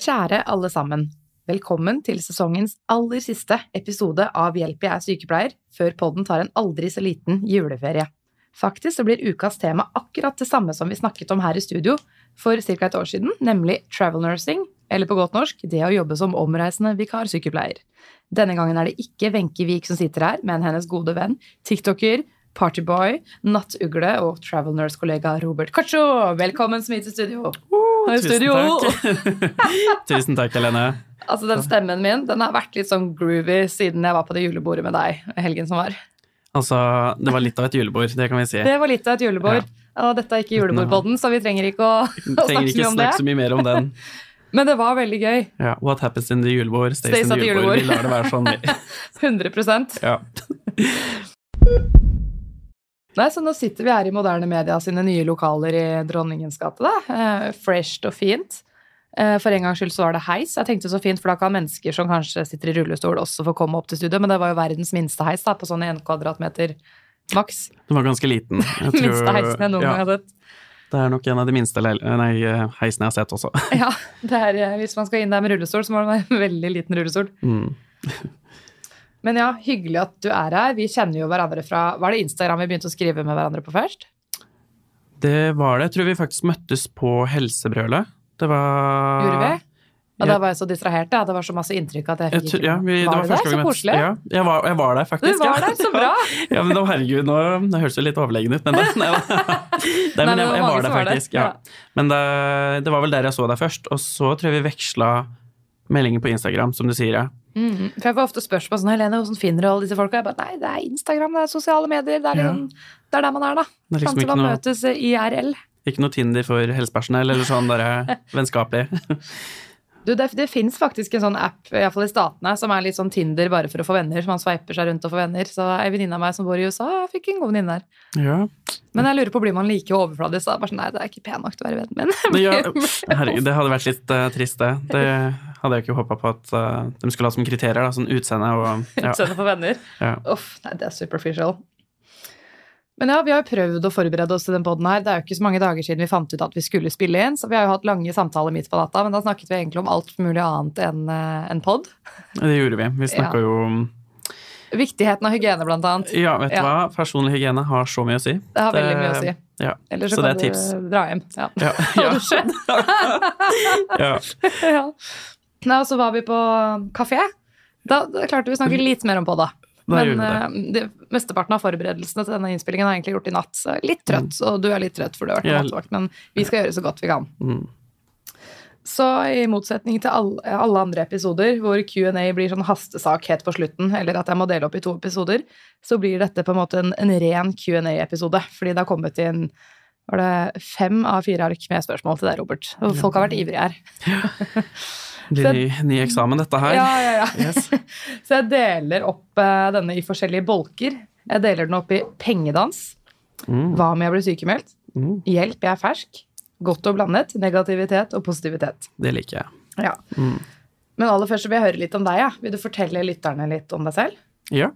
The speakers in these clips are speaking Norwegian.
Kjære alle sammen. Velkommen til sesongens aller siste episode av Hjelp, jeg er sykepleier, før podden tar en aldri så liten juleferie. Faktisk så blir ukas tema akkurat det samme som vi snakket om her i studio for ca. et år siden, nemlig travel nursing, eller på godt norsk det å jobbe som omreisende vikarsykepleier. Denne gangen er det ikke Wenche Wiik som sitter her, men hennes gode venn, tiktoker, partyboy, nattugle og travel nurse-kollega Robert Kacho. Velkommen så mye til studio. Hei, Tusen studio. takk. Tusen takk, Helene. Altså, den stemmen min den har vært litt sånn groovy siden jeg var på det julebordet med deg helgen som var. Altså, det var litt av et julebord, det kan vi si. Det var litt av et julebord. Og dette er ikke julebordpodden, så vi trenger ikke å, Trenger snakke ikke det. snakke så mye mer om den. Men det var veldig gøy. Ja, What happens in the julebord, stays, Stays in the julebord. julebord. Vi lar det være sånn. vi. 100 Ja. Nei, så nå sitter vi her i Moderne Media sine nye lokaler i Dronningens gate. da. Eh, fresht og fint. Eh, for en gangs skyld så var det heis. Jeg tenkte så fint, for da kan mennesker som kanskje sitter i rullestol, også få komme opp til studio. Men det var jo verdens minste heis, da, på sånn en kvadratmeter maks. Den var ganske liten. Jeg tror- Minste heisen jeg noen ja, gang har sett. Det er nok en av de minste nei, heisene jeg har sett også. Ja, det er, eh, Hvis man skal inn der med rullestol, så må det være en veldig liten rullestol. Mm. Men ja, hyggelig at du er her. Vi kjenner jo hverandre fra Var det Instagram vi begynte å skrive med hverandre på først? Det var det. Jeg tror vi faktisk møttes på Helsebrølet. Det var Gjorde vi? Og Ja. da var jeg så distrahert. Ja. Det var så masse inntrykk at jeg fikk tror, ikke ja, vi, det Var var det første det? gang Så koselig. Ja, jeg var, jeg var der Du faktisk. var ja. der, så bra! Ja, men da, herregud, nå Det høres jo litt overlegen ut, men da, nei. Nei, men jeg, var jeg var der var der. faktisk. Ja. Men det, det var vel der jeg så deg først, og så tror jeg vi veksla meldinger på Instagram, som du sier. Ja. Mhm. For Jeg får ofte spørsmål sånn Helene, hvordan finner du alle disse folka? Jeg bare, nei, det er Instagram, det er sosiale medier. Det er, Ja. det er der man er, da. Det er liksom Kanskje man noe, møtes IRL. ikke noe Tinder for helsepersonell, eller sånn der vennskapelig. Du, det, det fins faktisk en sånn app i, fall i statene, som er litt sånn Tinder bare for å få venner. Så man sveiper seg rundt og får venner. Så ei venninne av meg som bor i USA, fikk en god venninne der. Ja. Men jeg lurer på, blir man like overfladisk? da? Bare sånn, nei, det er ikke pen nok til å være vennen min. Det, ja, herregud, det hadde vært litt uh, trist, det. Det hadde jeg ikke håpa på at uh, de skulle ha som kriterier. Da, sånn utseende og ja. Utseende for venner. Ja. Uff, nei, det er superficial. Men ja, vi har jo prøvd å forberede oss til den poden her. Det er jo ikke så mange dager siden vi fant ut at vi skulle spille inn, så vi har jo hatt lange samtaler midt på natta, men da snakket vi egentlig om alt mulig annet enn eh, en pod. Det gjorde vi. Vi snakka Ja. jo om Viktigheten av hygiene, blant annet. Ja, vet du Ja. hva? Personlig hygiene har så mye å si. Det har veldig mye å si. Ja. Eller så, Så det kan er tips. du dra hjem. Ja. Ja. Har det skjedd? ja. ja. Og så var vi på kafé. Da, da klarte vi å snakke litt mer om på da. Men det. eh, det, mesteparten av forberedelsene til denne innspillingen er egentlig gjort i natt. Så litt trøtt, og du er litt trøtt for du har vært på Ja. nattevakt, men vi skal gjøre så godt vi kan. Mm. Så i motsetning til alle, alle andre episoder hvor Q&A blir sånn hastesak helt på slutten, eller at jeg må dele opp i to episoder, så blir dette på en måte en, en ren Q&A-episode, fordi det har kommet inn var det fem av fire ark med spørsmål til deg, Robert. Og folk har vært ivrige her. Blir ny, ny eksamen, dette her. Ja, ja, ja. Yes. Så jeg deler opp eh, denne i forskjellige bolker. Jeg deler den opp i pengedans. Mm. Hva om jeg blir sykemeldt? Mm. Hjelp, jeg er fersk. Godt og blandet. Negativitet og positivitet. Det liker jeg. Ja. Mm. Men aller først så vil jeg høre litt om deg. Ja. Vil du fortelle lytterne litt om deg selv? Ja.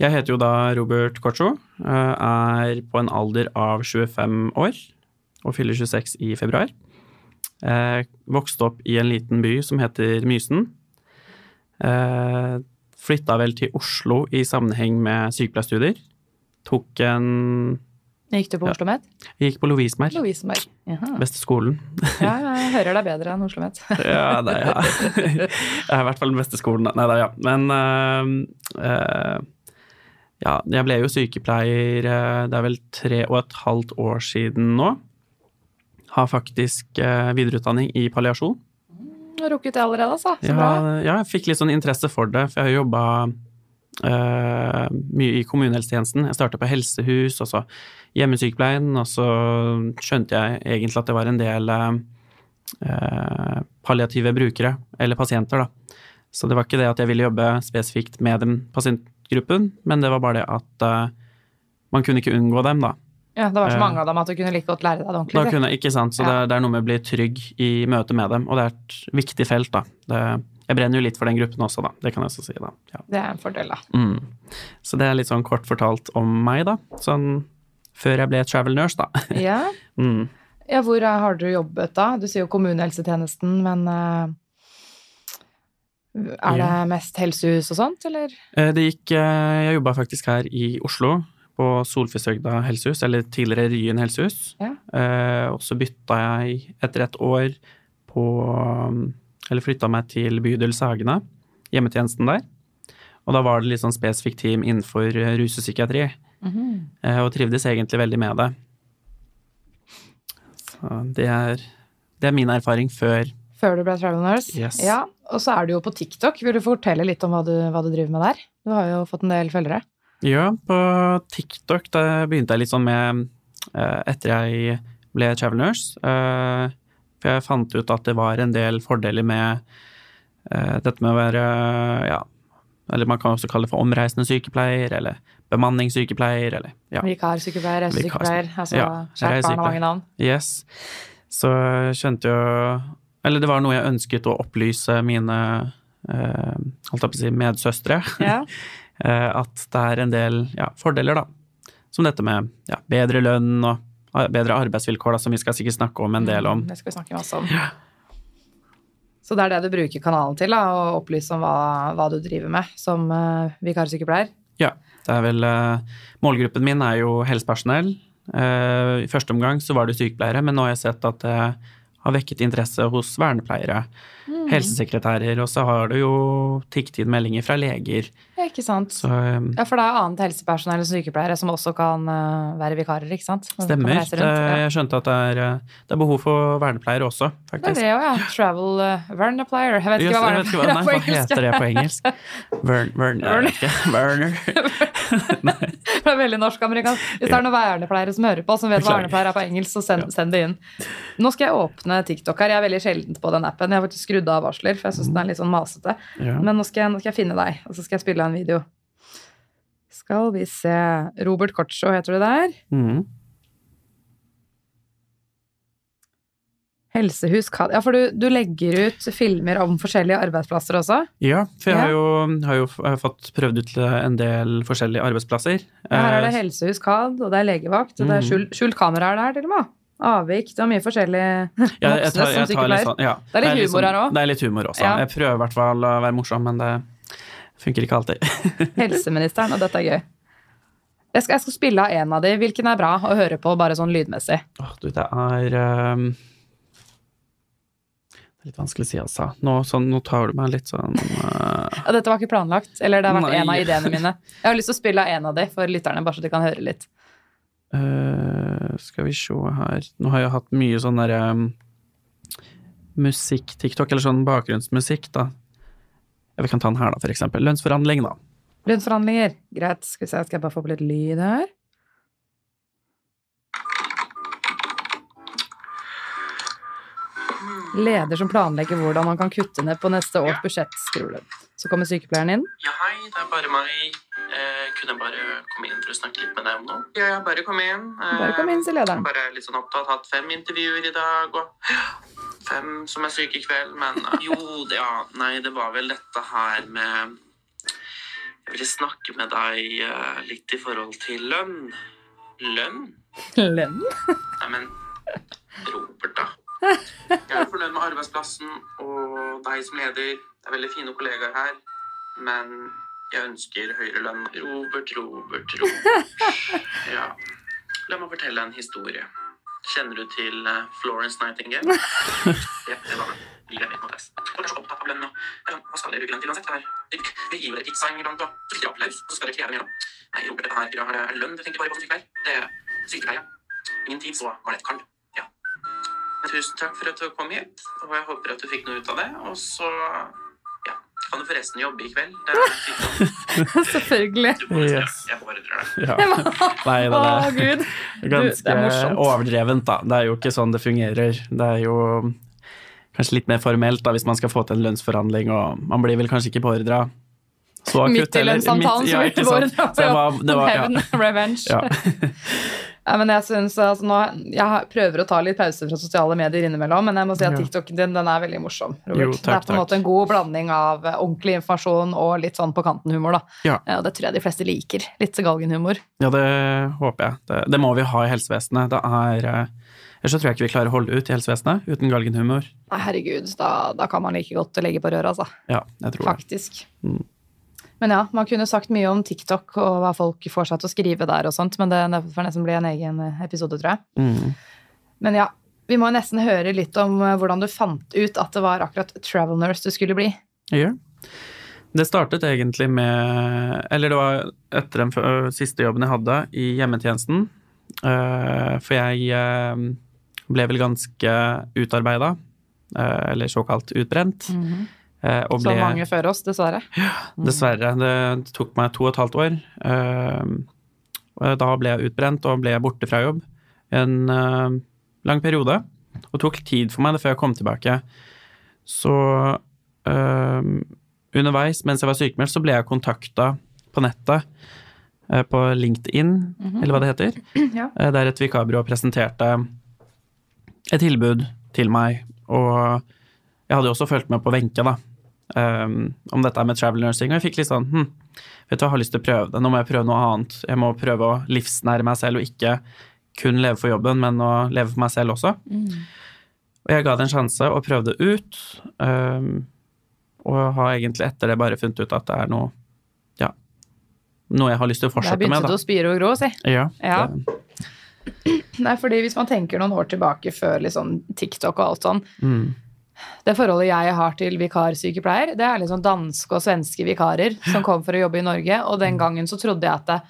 Jeg heter jo da Robert Corcho. eh, Er på en alder av 25 år og fyller 26 i februar. Eh, vokste opp i en liten by som heter Mysen. Eh, flytta vel til Oslo i sammenheng med sykepleierstudier. Tok en Gikk du på Ja. OsloMet? Gikk på Lovisenberg. Lovisenberg. Beste skolen. Ja, jeg hører deg bedre enn Oslo Met. Ja, det er ja. Jeg er i hvert fall den beste skolen. Nei da, ja. Men uh, uh, ja, jeg ble jo sykepleier uh, det er vel tre og et halvt år siden nå. Har faktisk eh, videreutdanning i palliasjon. Du har rukket det allerede, altså. Så Ja, bra. ja, jeg fikk litt sånn interesse for det, for jeg har jobba mye i kommunehelsetjenesten. Jeg starta på helsehus, og så hjemmesykepleien, og så skjønte jeg egentlig at det var en del uh, palliative brukere, eller pasienter, da. Så det var ikke det at jeg ville jobbe spesifikt med den pasientgruppen, men det var bare det at uh, man kunne ikke unngå dem, da. Ja, det var så Eh. mange av dem at du kunne like godt lære deg det Da ordentlig. kunne, ikke sant? Så Ja. det, er- det er noe med å bli trygg i møte med dem, og det er et viktig felt, da. Det, jeg brenner jo litt for den gruppen også, da. Det kan jeg også si, da. Ja. Det er en fordel, da. Mm. Så det er litt sånn kort fortalt om meg, da. Sånn før jeg ble travel nurse, da. Ja. Mm. ja, hvor eh, har du jobbet da? Du sier jo kommunehelsetjenesten, men uh... er det mest helsehus og sånt, eller? Det gikk Jeg jobba faktisk her i Oslo, på Solfjøshøgda helsehus, eller tidligere Ryen helsehus. Ja. Eh, og så bytta jeg etter et år på Eller flytta meg til bydel Sagene, hjemmetjenesten der. Og da var det litt sånn spesifikt team innenfor eh, rus og psykiatri, eh, og trivdes egentlig veldig med det. Så det er, det er min erfaring før Før du ble travel nurse? Yes. Ja, og så er du jo på TikTok. Vil du fortelle litt om hva du, hva du driver med der? Du har jo fått en del følgere. Ja, på TikTok da begynte jeg litt sånn med eh, Etter jeg ble travel nurse. eh, for jeg fant ut at det var en del fordeler med eh, dette med å være ja, Eller man kan også kalle det for omreisende sykepleier, eller bemanningssykepleier, eller ja. Vikarsykepleier, reisesykepleier, Altså Ja, kjært barn har mange navn. Yes. Så skjønte jo Eller det var noe jeg ønsket å opplyse mine eh, holdt jeg på å si, medsøstre. Ja. Eh, at det er en del ja, fordeler, da. Som dette med ja, bedre lønn og bedre arbeidsvilkår, da, som vi skal sikkert snakke om en del om. Mm, Det skal vi snakke masse om. Så det er det du bruker kanalen til, da, å opplyse om hva, hva du driver med som uh, vikarsykepleier? Ja, det er vel uh, Målgruppen min er jo helsepersonell. Uh, I første omgang så var det sykepleiere, men nå har jeg sett at det har vekket interesse hos vernepleiere, Mm. helsesekretærer, og så har du jo tikk-tid-meldinger fra leger. Ja, ikke sant. Så um, Ja, for det er annet helsepersonell og sykepleiere som også kan uh, være vikarer, ikke sant? Stemmer. rundt, ja. jeg skjønte at det er, eh, det er behov for vernepleiere også, faktisk. Det er det òg, ja. Travel uh, vernepleier. Jeg vet ikke hva hva, vernepleier hva er på heter det på engelsk? Vern, Vern. Werner. Det er veldig norsk-amerikansk. Hvis det er noen vernepleiere som hører på, som vet hva vernepleier er på engelsk, så send, send det inn. Nå skal jeg åpne TikTok her. Jeg er veldig sjelden på den appen. Jeg har faktisk skrudd av varsler, for jeg syns den er litt sånn masete. Ja. Men nå skal, jeg, nå skal jeg finne deg, og så skal jeg spille av en video. Skal vi se Robert Kortsjå heter du der. Mm. Helsehus Ja, for du, du legger ut filmer om forskjellige arbeidsplasser også? Ja, for jeg har jo, har jo har fått prøvd ut en del forskjellige arbeidsplasser. Her er det Eh, Helsehus CAD, og det er legevakt, og det er Mhm. skjult, skjult kamera er her til og med. Avvik. Det er mye forskjellig ja, jeg tar, jeg tar litt sånn, ja. Det er litt litt humor her også. Det er litt humor også. Ja. Jeg prøver i hvert fall å være morsom, men det funker ikke alltid. Helseministeren, og dette er gøy. Jeg skal, jeg skal spille av en av de. Hvilken er bra å høre på, bare sånn lydmessig? Åh, du, det er um... Det er litt vanskelig å si, altså. Nå, sånn, nå tar du meg litt sånn uh... Dette var ikke planlagt, eller det har vært Nei. en av ideene mine. Jeg har lyst til å spille av en av de for lytterne, bare så de kan høre litt. Eh, Skal vi se her Nå har jeg hatt mye sånn derre um, musikk-TikTok, eller sånn bakgrunnsmusikk, da. Vi kan ta den her, da, for eksempel. Lønnsforhandling, da. Lønnsforhandlinger. Greit. Skal vi se, skal jeg bare få på litt lyd her? Leder som planlegger hvordan man kan kutte ned på neste års budsjett, skriver du. Så kommer sykepleieren inn. Ja, hei, det er bare meg. Eh, kunne jeg bare komme inn for å snakke litt med deg om noe? Ja, ja, bare kom inn. Eh, Bare kom inn, sier lederen. Bare litt sånn opptatt. Hatt fem intervjuer i dag, og fem som er syke i kveld, men eh, Jo, det, ja, nei, det var vel dette her med Jeg ville snakke med deg eh, litt i forhold til lønn. Lønn? Lønn? Nei, men Robert, da. Jeg er fornøyd med arbeidsplassen og deg som leder. Det er veldig fine kollegaer her, men jeg ønsker høyere lønn. Robert, Robert, Robert. Ja. La meg fortelle en historie. Kjenner du til eh, Florence Nightingale? Ja, det var Hva skal dere bruke lønn til uansett? Vi gir dere gang iblant, og så dere applaus, og så skal dere kreve mer. Nei, Robert, dette her er lønn du tenker bare på som sykepleier. Det er sykepleie. Ingen tid så var det et kall. Tusen takk for at du kom hit, og jeg håper at du fikk noe ut av det. Og så ja, kan du forresten jobbe i kveld. Det er. Selvfølgelig. Du bare, Yes. Jeg beordrer deg. Ja. Nei, det Å, er gud. ganske det er morsomt. overdrevent, da. Det er jo ikke sånn det fungerer. Det er jo kanskje litt mer formelt, da, hvis man skal få til en lønnsforhandling, og man blir vel kanskje ikke beordra så akutt Midt i lønnsavtalen, så ja, blir bare. Så det var, det var, ja. Revenge. Ja. Ja, men jeg synes, altså, nå, jeg prøver å ta litt pause fra sosiale medier innimellom, men jeg må si at. TikToken din den er veldig morsom. Robert. Jo, det er på en måte en god blanding av eh, ordentlig informasjon og litt sånn på kanten-humor. da. Ja. Og det tror jeg de fleste liker. Litt galgenhumor. Ja, det håper jeg. Det, det må vi ha i helsevesenet. Det er eh, Ellers så tror jeg ikke vi klarer å holde ut i helsevesenet uten galgenhumor. Nei, herregud, da, da kan man like godt legge på røret, altså. Ja, jeg tror det. Faktisk. Mm. Men ja, man kunne sagt mye om TikTok og hva folk får seg til å skrive der og sånt, men det, det får nesten bli en egen eh, episode, tror jeg. Mm. Men ja, vi må nesten høre litt om eh, hvordan du fant ut at det var akkurat travel nurse du skulle bli. Ja. Det startet egentlig med Eller det var etter den siste jobben jeg hadde i hjemmetjenesten. Eh, for jeg ble vel ganske utarbeida, eller såkalt utbrent. Mm og Som ble- mange før oss, dessverre. Ja, Dessverre. Det tok meg to og et halvt år. Eh, da ble jeg utbrent og ble borte fra jobb en eh, lang periode. Og tok tid for meg det før jeg kom tilbake. Så eh, underveis, mens jeg var sykemeldt, så ble jeg kontakta på nettet, eh, på LinkedIn, eller hva det heter, Ja. eh, der et vikarbyrå presenterte et tilbud til meg. Og jeg hadde jo også fulgt med på Wenche, da, um, om dette med travel nursing, og jeg fikk litt sånn hm, vet du, jeg har lyst til å prøve det. Nå må jeg prøve noe annet. Jeg må prøve å livsnære meg selv, og ikke kun leve for jobben, men å leve for meg selv også. Og jeg ga det en sjanse og prøvde ut, um, og har egentlig etter det bare funnet ut at det er noe ja, noe jeg har lyst til å Der fortsette begynte med. det å spire og gro, si. Ja, Ja. det- Nei, fordi hvis man tenker noen år tilbake før liksom TikTok og alt sånn, mm, det forholdet jeg har til vikarsykepleier, det er liksom danske og svenske vikarer som kom for å jobbe i Norge, og den gangen så trodde jeg at det,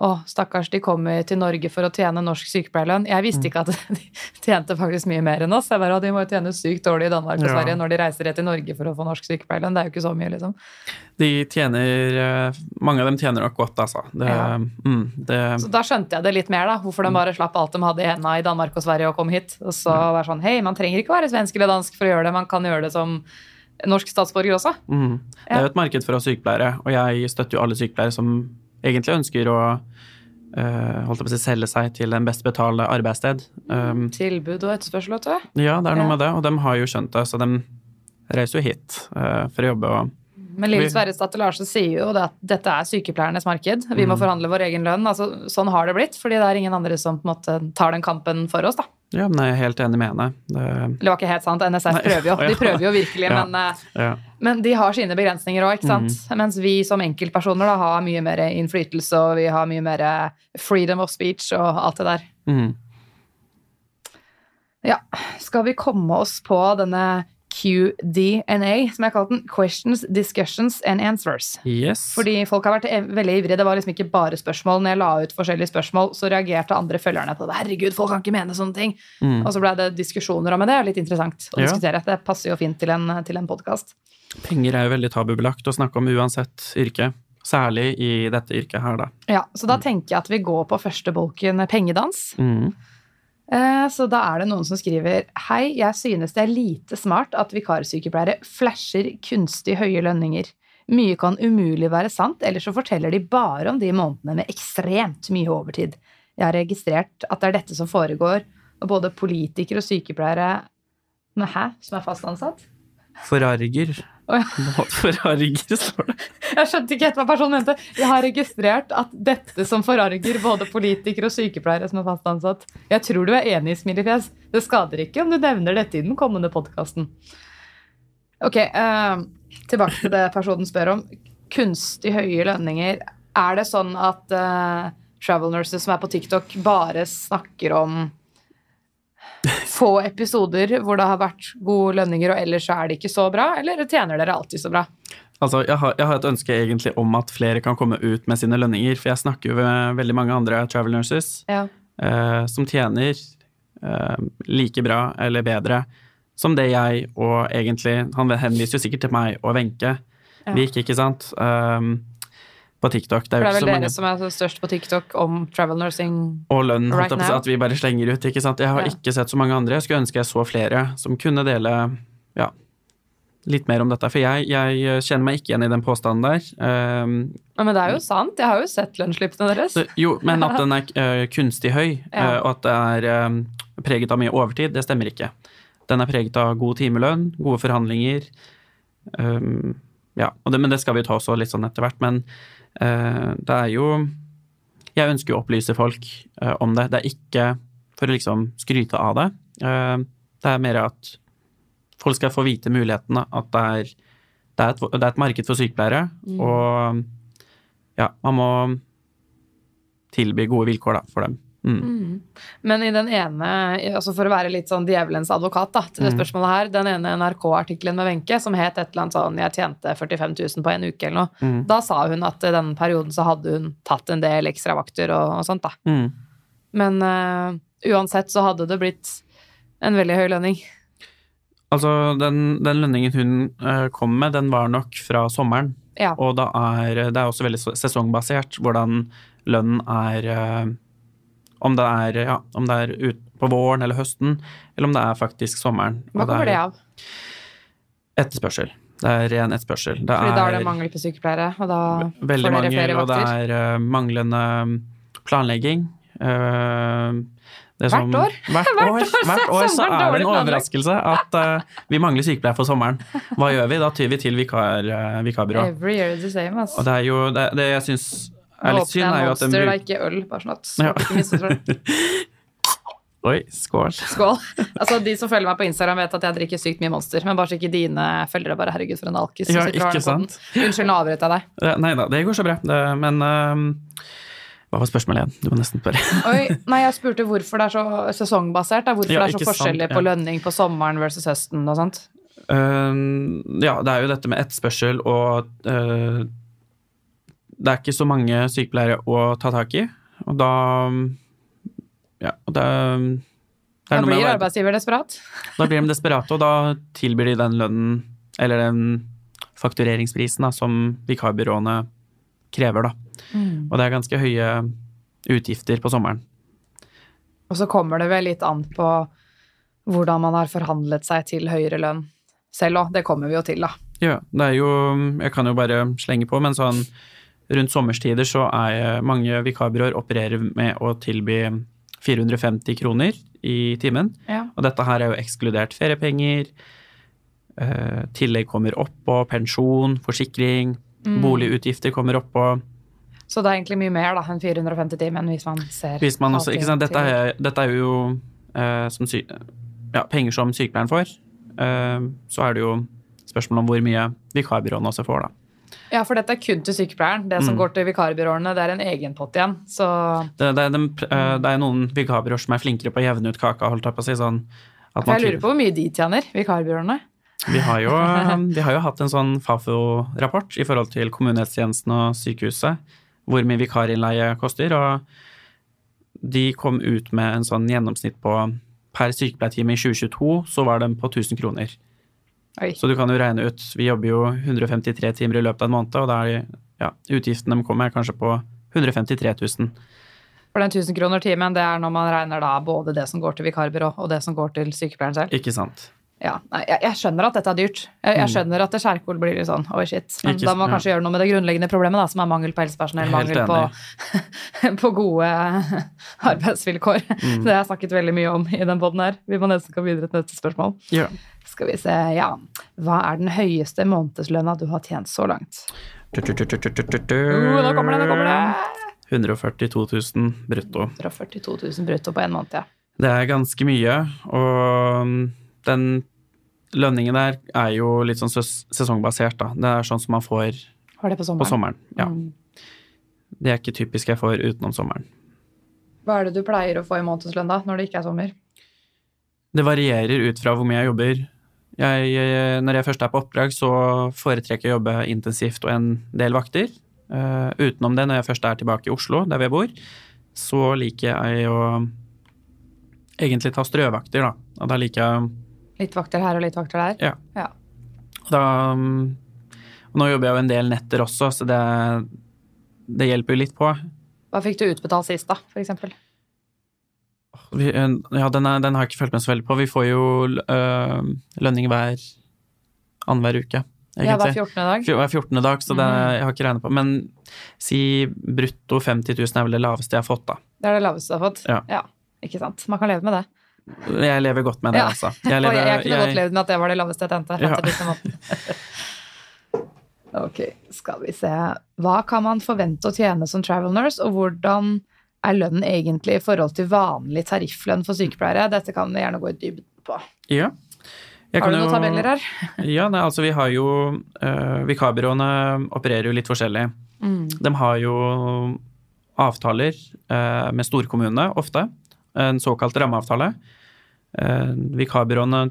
å, stakkars, de kommer til Norge for å tjene norsk sykepleierlønn. Jeg visste ikke at de tjente faktisk mye mer enn oss. Jeg bare, «Å, de må jo tjene sykt dårlig i Danmark og Ja. Sverige når de reiser rett til Norge for å få norsk sykepleierlønn. Det er jo ikke så mye, liksom. De tjener eh, Mange av dem tjener nok godt, altså. Det, Ja. mm, det, Så da skjønte jeg det litt mer, da. Hvorfor de bare slapp alt de hadde i henda i Danmark og Sverige og kom hit. Og så var det sånn, hei, man trenger ikke være svensk eller dansk for å gjøre det, man kan gjøre det som norsk statsborger også. mm, det er jo et marked for oss sykepleiere, og jeg støtter jo alle sykepleiere som egentlig ønsker å eh, holdt jeg på å si, selge seg til den best betalte arbeidssted. Um, Tilbud og etterspørsel, vet du. ja, det er noe Ja. med det, og de har jo skjønt det, så de reiser jo hit uh, for å jobbe. og Men Liv Sverresdatter Larsen sier jo at dette er sykepleiernes marked. Vi Mm. må forhandle vår egen lønn. Altså, sånn har det blitt, fordi det er ingen andre som måte tar den kampen for oss. da. Ja, men jeg er helt enig med henne. Det, det var ikke helt sant, NSF Nei. prøver jo. De prøver jo virkelig, Ja. men, eh, ja. men de har sine begrensninger òg, ikke sant. Mm. Mens vi som enkeltpersoner da har mye mer innflytelse, og vi har mye mer freedom of speech og alt det der. Mm. Ja, skal vi komme oss på denne QDNA, som jeg har kalt den? Questions, Discussions and Answers. Yes. Fordi folk har vært veldig ivrige. Det var liksom ikke bare spørsmål. Når jeg la ut forskjellige spørsmål, så reagerte andre følgerne på det. Herregud, folk kan ikke mene sånne ting. Mm. Og så ble det diskusjoner om det. Det er litt interessant å Ja. diskutere. Det passer jo fint til en, til en podkast. Penger er jo veldig tabubelagt å snakke om uansett yrke. Særlig i dette yrket her, da. Ja, så da tenker jeg at vi går på første bolken pengedans. Mm. Eh, Så da er det noen som skriver Hei, jeg synes det er lite smart at vikarsykepleiere flasher kunstig høye lønninger. Mye kan umulig være sant, ellers så forteller de bare om de månedene med ekstremt mye overtid. Jeg har registrert at det er dette som foregår, og både politikere og sykepleiere hæ? Som er fast ansatt? Forarger. Ja. Forarger, står det. Jeg skjønte ikke helt hva personen mente. Jeg har registrert at dette som forarger både politikere og sykepleiere som er fast ansatt. Jeg tror du er enig, smilefjes. Det skader ikke om du nevner dette i den kommende podkasten. Ok, eh, tilbake til det personen spør om. Kunstig høye lønninger. Er det sånn at eh, travel nurses som er på TikTok, bare snakker om få episoder hvor det har vært gode lønninger, og ellers så er det ikke så bra? Eller tjener dere alltid så bra? Altså, jeg har, jeg har et ønske egentlig om at flere kan komme ut med sine lønninger, for jeg snakker jo med veldig mange andre travel nurses Ja. eh, som tjener eh, like bra eller bedre som det jeg og egentlig Han henviser jo sikkert til meg og Wenche. Ja. Vi gikk, ikke sant? Um, på TikTok. Det er det er vel dere mange som er størst på TikTok om travel nursing. Og lønn, Right på at vi bare slenger ut. ikke sant? Jeg har Ja. ikke sett så mange andre. Jeg skulle ønske jeg så flere som kunne dele ja, litt mer om dette. For jeg, jeg kjenner meg ikke igjen i den påstanden der. Um, Ja, men det er jo sant. Jeg har jo sett lønnsslippene deres. så, jo, men at den er uh, kunstig høy, eh, og at det er um, preget av mye overtid, det stemmer ikke. Den er preget av god timelønn, gode forhandlinger. Um, ja, det, men det skal vi ta også litt sånn etter hvert. Men det er jo Jeg ønsker jo å opplyse folk eh, om det. Det er ikke for å liksom skryte av det. Eh, det er mer at folk skal få vite mulighetene. At det er, det er, et, det er et marked for sykepleiere, og ja, man må tilby gode vilkår da, for dem. Mm. Men i den ene, altså for å være litt sånn djevelens advokat da, til det Mm. spørsmålet her, den ene NRK-artikkelen med Wenche som het et eller annet sånn 'jeg tjente 45 000 på en uke' eller noe, Mm. da sa hun at i den perioden så hadde hun tatt en del ekstravakter og, og sånt da. Mm. Men uh, uansett så hadde det blitt en veldig høy lønning. Altså, den, den lønningen hun uh, kom med, den var nok fra sommeren. Ja. Og da er, det er også veldig sesongbasert hvordan lønnen er eh, Om det er, ja, om det er ut på våren eller høsten, eller om det er faktisk sommeren. Hva kommer det av? Etterspørsel. Det er ren etterspørsel. Det Fordi da er det mangel på sykepleiere, og da får dere mangel, flere og det er uh, manglende planlegging. Uh, det Hvert år? Hvert Hvert år, år hvert år så er det en overraskelse at uh, vi mangler sykepleiere for sommeren. Hva gjør vi? Da tyr vi til vikar, uh, vikarbyrå. Every year the same, ass. Og det er jo det, det jeg syns er litt synd, er jo at den Monster, det er ikke øl, bare sånn at Ja. ikke. Oi, skål. Skål. Altså, de som følger meg på Instagram, vet at jeg drikker sykt mye Monster, men bare så ikke dine følgere bare herregud for en alkis. Ja, ikke sant? Unnskyld, nå avbrøt jeg deg. Ja, Nei da, det går så bra. Det, men eh, hva var spørsmålet igjen? Du må nesten spørre. Oi, nei, jeg spurte hvorfor det er så sesongbasert. Da. Hvorfor Ja, det er så forskjellig sant, forskjellig på lønning på sommeren versus høsten og sånt. Eh, ja, det er jo dette med etterspørsel og eh, Det er ikke så mange sykepleiere å ta tak i, og da Ja, og det, det Da blir arbeidsgiver desperat. Da blir de desperate, og da tilbyr de den lønnen, eller den faktureringsprisen, da, som vikarbyråene krever, da. Og det er ganske høye utgifter på sommeren. Og så kommer det vel litt an på hvordan man har forhandlet seg til høyere lønn selv òg. Det kommer vi jo til, da. Ja, det er jo Jeg kan jo bare slenge på, men sånn rundt sommerstider så er mange vikarbyråer opererer med å tilby 450 kroner i timen. Ja. Og dette her er jo ekskludert feriepenger, eh, tillegg kommer oppå, pensjon, forsikring, boligutgifter kommer oppå. Så det er egentlig mye mer da enn 450 timen hvis man ser Hvis man også, ikke sant, dette er, dette er jo eh, som ja, penger som sykepleieren får. Eh, så er det jo spørsmål om hvor mye vikarbyråene også får, da. Ja, for dette er kun til sykepleieren. Det som Mm. går til vikarbyråene, det er en egen pott igjen. Så Det, det, er eh, det er noen vikarbyråer som er flinkere på å jevne ut kaka, holdt jeg på å si. Sånn, at for jeg lurer på hvor mye de tjener, vikarbyråene. Vi har jo, vi har jo hatt en sånn Fafo-rapport i forhold til kommunehelsetjenesten og sykehuset, hvor mye vikarinnleie koster, og de kom ut med en sånn gjennomsnitt på per sykepleiertime i 2022, så var den på 1000 kroner. Oi. Så du kan jo regne ut, vi jobber jo 153 timer i løpet av en måned, og da er ja, utgiftene de kommer kanskje på 153 000. For den 1000 kroner timen, det er når man regner da både det som går til vikarbyrå og det som går til sykepleieren selv. Ikke sant? Ja, nei, jeg, jeg skjønner at dette er dyrt. Jeg, jeg skjønner at det Kjerkol blir litt sånn oi shit. Men Mm. Ikke da må man kanskje kanskje gjøre noe med det grunnleggende problemet, da, som er mangel på helsepersonell, mangel på, på gode arbeidsvilkår. Mm. Det har jeg snakket veldig mye om i den poden her. Vi må nesten gå videre til neste spørsmål. Ja. Skal vi se, ja. Hva er den høyeste månedslønna du har tjent så langt? Uh, Uh, nå kommer det, nå kommer det! 142 000 brutto. 142 000 brutto på en måned, ja. Det er ganske mye, og den lønningen der er jo litt sånn ses- sesongbasert, da. Det er sånn som man får på sommeren? på sommeren. Ja. Mm. Det er ikke typisk jeg får utenom sommeren. Hva er det du pleier å få i månedslønn da, når det ikke er sommer? Det varierer ut fra hvor mye jeg jobber. Jeg, når jeg først er på oppdrag, så foretrekker jeg å jobbe intensivt og en del vakter. Uh, utenom det, når jeg først er tilbake i Oslo, der vi bor, så liker jeg å egentlig ta strøvakter, da. Da liker jeg Litt vakter her og litt vakter der? Ja. Ja. Da, um, og nå jobber jeg jo en del netter også, så det, det hjelper jo litt på. Hva fikk du utbetalt sist, da, for eksempel? Vi, ja, den, er, den har jeg ikke følt meg så veldig på. Vi får jo øh, lønning hver annenhver uke. Ja, hver 14. dag. Hver 14. dag, så det Mm. jeg har ikke regnet på. Men si brutto 50 000 er vel det laveste jeg har fått, da. Det er det laveste du har fått. Ja. Ikke sant. Man kan leve med det. Jeg lever godt med det, Ja. altså. Jeg, lever, jeg, jeg kunne godt jeg, levd med at det var det laveste jeg tjente. Ja. 50 000 i måneden. ok, skal vi se. Hva kan man forvente å tjene som travel nurse, og hvordan er lønnen egentlig i forhold til vanlig tarifflønn for sykepleiere? Dette kan vi gjerne gå i dybden på. ja. Jeg Har du noen jo- tabeller her? Ja, nei, altså vi har jo uh, Vikarbyråene opererer jo litt forskjellig. Mm. De har jo avtaler uh, med storkommunene ofte. En såkalt rammeavtale. Eh, vikarbyråene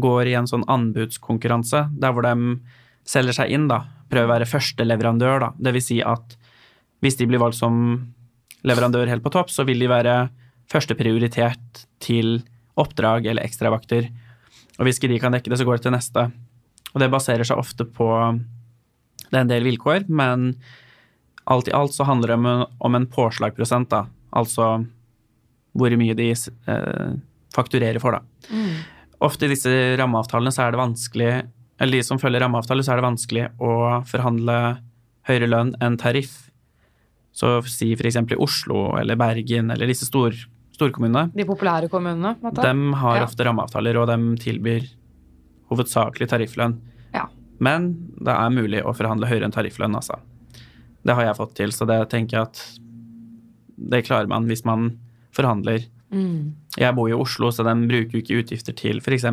går i en sånn anbudskonkurranse der hvor de selger seg inn, da. Prøver å være førsteleverandør, da. Det vil si at hvis de blir valgt som leverandør helt på topp, så vil de være førsteprioritet til oppdrag eller ekstravakter. Og hvis ikke de kan dekke det, så går det til neste. Og det baserer seg ofte på Det er en del vilkår, men alt i alt så handler det om en, om en påslagprosent, da. Altså hvor mye de eh, fakturerer for, da. Ofte i disse rammeavtalene så er det vanskelig Eller de som følger rammeavtale, så er det vanskelig å forhandle høyere lønn enn tariff. Så si f.eks. i Oslo eller Bergen eller disse stor, storkommunene. De populære kommunene? Måtte. De har Ja. ofte rammeavtaler, og de tilbyr hovedsakelig tarifflønn. Ja. Men det er mulig å forhandle høyere enn tarifflønn, altså. Det har jeg fått til, så det tenker jeg at det klarer man hvis man forhandler. Mm. Jeg bor i Oslo, så de bruker jo ikke utgifter til f.eks.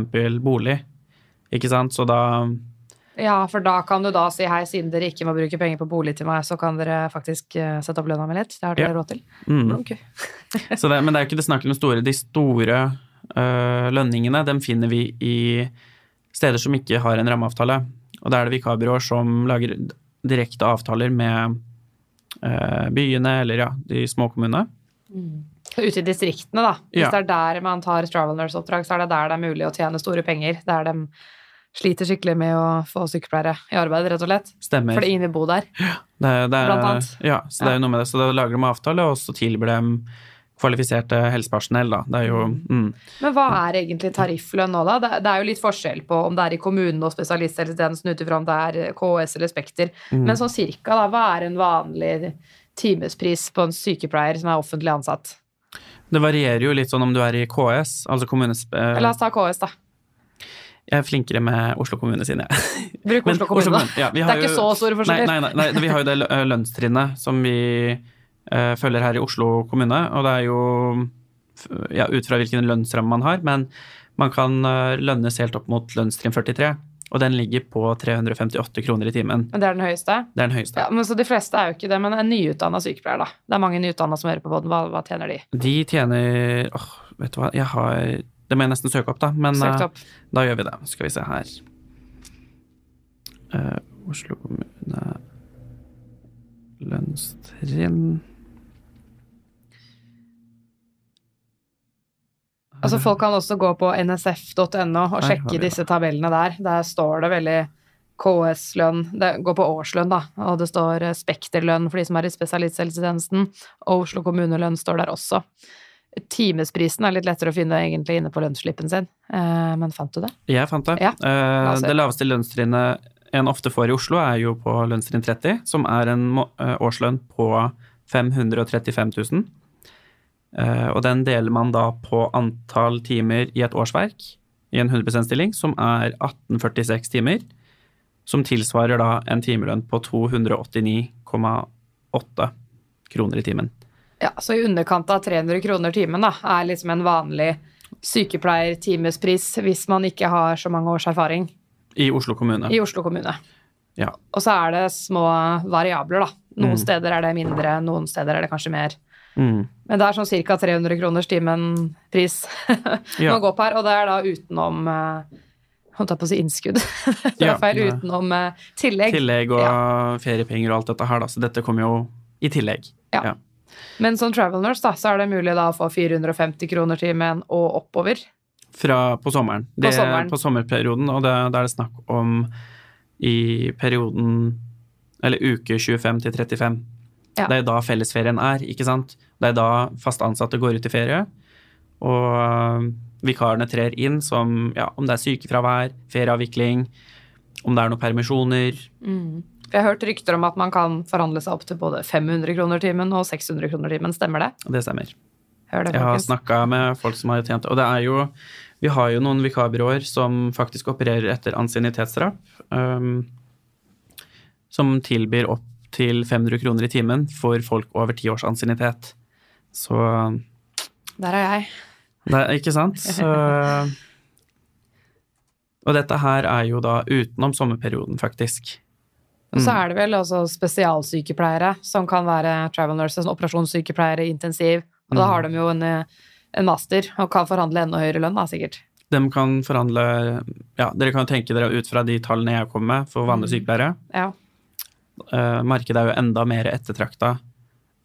bolig. Ikke sant? Så da Ja, for da kan du da si hei, siden dere ikke må bruke penger på bolig til meg, så kan dere faktisk eh, sette opp lønna mi litt. Det har dere Ja. råd til. mm. Okay. så det, Men det er jo ikke det snakk om store. De store øh, lønningene dem finner vi i steder som ikke har en rammeavtale. Og da er det vikarbyråer som lager direkte avtaler med øh, byene eller ja, de små kommunene. Så ute i distriktene, da. Hvis Ja. det er der man tar travel nurse-oppdrag, så er det der det er mulig å tjene store penger. Der de sliter skikkelig med å få sykepleiere i arbeid, rett og slett. Stemmer. Fordi ingen vil bo der. Det, det er, Blant annet. Ja, så det er jo noe med det. Så da lager de avtale, og så tilbyr de kvalifiserte helsepersonell, da. Det er jo mm. Men hva er egentlig tarifflønn nå, da? Det, det er jo litt forskjell på om det er i kommunen og spesialisthelsetjenesten ut ifra om det er KS eller Spekter. Mm. Men sånn cirka, da, hva er en vanlig timespris på en sykepleier som er offentlig ansatt? Det varierer jo litt sånn om du er i KS, altså kommunes... eh, La oss ta KS, da. Jeg er flinkere med Oslo kommune, sine, jeg. Bruk Men Oslo kommune, ja, Det er er ikke så store forskjeller. Nei, nei, nei, vi har jo det lønnstrinnet som vi eh, følger her i Oslo kommune, og det er jo ja, ut fra hvilken lønnsramme man har, men man kan eh, lønnes helt opp mot lønnstrinn 43, og den ligger på 358 kroner i timen. Men det er den høyeste? Det er den høyeste. Ja, men så De fleste er jo ikke det, men en nyutdanna sykepleier, da. Det er mange nyutdanna som hører på båten. Hva, hva tjener de? De tjener åh, vet du hva, jeg har Det må jeg nesten søke opp, da, men eh, opp. da gjør vi det. Skal vi se her. Uh, Oslo kommune Lønnstrinn Altså Folk kan også gå på nsf.no og sjekke disse tabellene der. Der står det veldig KS-lønn Det går på årslønn, da. Og det står Spekterlønn for de som er i spesialisthelsetjenesten. Og Oslo kommunelønn står der også. Timesprisen er litt lettere å finne egentlig inne på lønnsslippen sin. Eh, men fant du det? Jeg fant det. Ja, Eh, det laveste lønnstrinnet en ofte får i Oslo, er jo på lønnstrinn 30, som er en eh, årslønn på 535 000. Eh, og den deler man da på antall timer i et årsverk i en 100 %-stilling, som er 1846 timer. Som tilsvarer da en timelønn på 289,8 kroner i timen. Ja, så i underkant av 300 kroner timen da, er liksom en vanlig sykepleiertimespris hvis man ikke har så mange års erfaring I Oslo kommune. i Oslo kommune. Ja. Og så er det små variabler, da. Noen Mm. steder er det mindre, noen steder er det kanskje mer. Mm. Men det er sånn ca. 300 kroners timen pris Ja. man går på her, og det er da utenom eh, Holdt jeg på å si innskudd. det er feil. Ja, Utenom eh, tillegg. Tillegg og feriepenger og alt dette her, da. Så dette kommer jo i tillegg. Ja. Men som travel nurse da, så er det mulig da å få 450 kroner timen og oppover. Fra på sommeren. Det, sommeren. På sommerperioden, og det, da er det snakk om i perioden Eller uke 25 til 35. Ja. Det er da fellesferien er, ikke sant? Det er da fast ansatte går ut i ferie. Og øh, vikarene trer inn som ja, om det er sykefravær, ferieavvikling, om det er noen permisjoner. Mm. Jeg har hørt rykter om at man kan forhandle seg opp til både 500 kroner timen og 600 kroner timen. Stemmer det? Det stemmer. Det, Jeg har snakka med folk som har tjent. Og det er jo Vi har jo noen vikarbyråer som faktisk opererer etter ansiennitetsdrap. Um, som tilbyr opp til 500 kroner i timen for folk over ti års ansiennitet. Så Der er jeg. det ikke sant? Så, og dette her er jo da utenom sommerperioden, faktisk. Og så Mm. er det vel altså spesialsykepleiere, som kan være travel nurses, operasjonssykepleiere, intensiv. Og da Mm. har de jo en, en master og kan forhandle enda høyere lønn, da, sikkert. De kan forhandle Ja, dere kan tenke dere ut fra de tallene jeg kommer med for vanlige sykepleiere. Ja. Eh, markedet er jo enda mer ettertrakta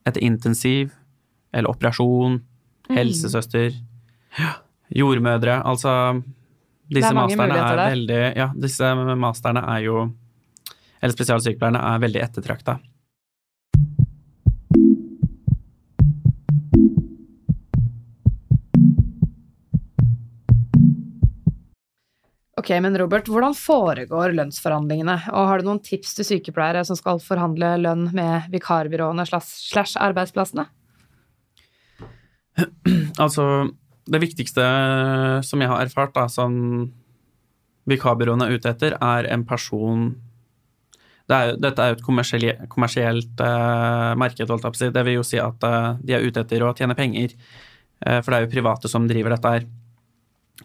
etter intensiv eller operasjon, Mm. helsesøster, jordmødre. Altså Disse er masterne er der. veldig Ja, disse masterne er jo Eller spesialsykepleierne er veldig ettertrakta. Ok, men Robert, hvordan foregår lønnsforhandlingene? Og har du noen tips til sykepleiere som skal forhandle lønn med vikarbyråene slash, arbeidsplassene? Altså, det viktigste som jeg har erfart, da, som vikarbyråene er ute etter, er en person det er, Dette er jo et kommersielt, kommersielt eh, marked, holdt jeg. Det vil jo si at eh, de er ute etter å tjene penger. Eh, for det er jo private som driver dette her.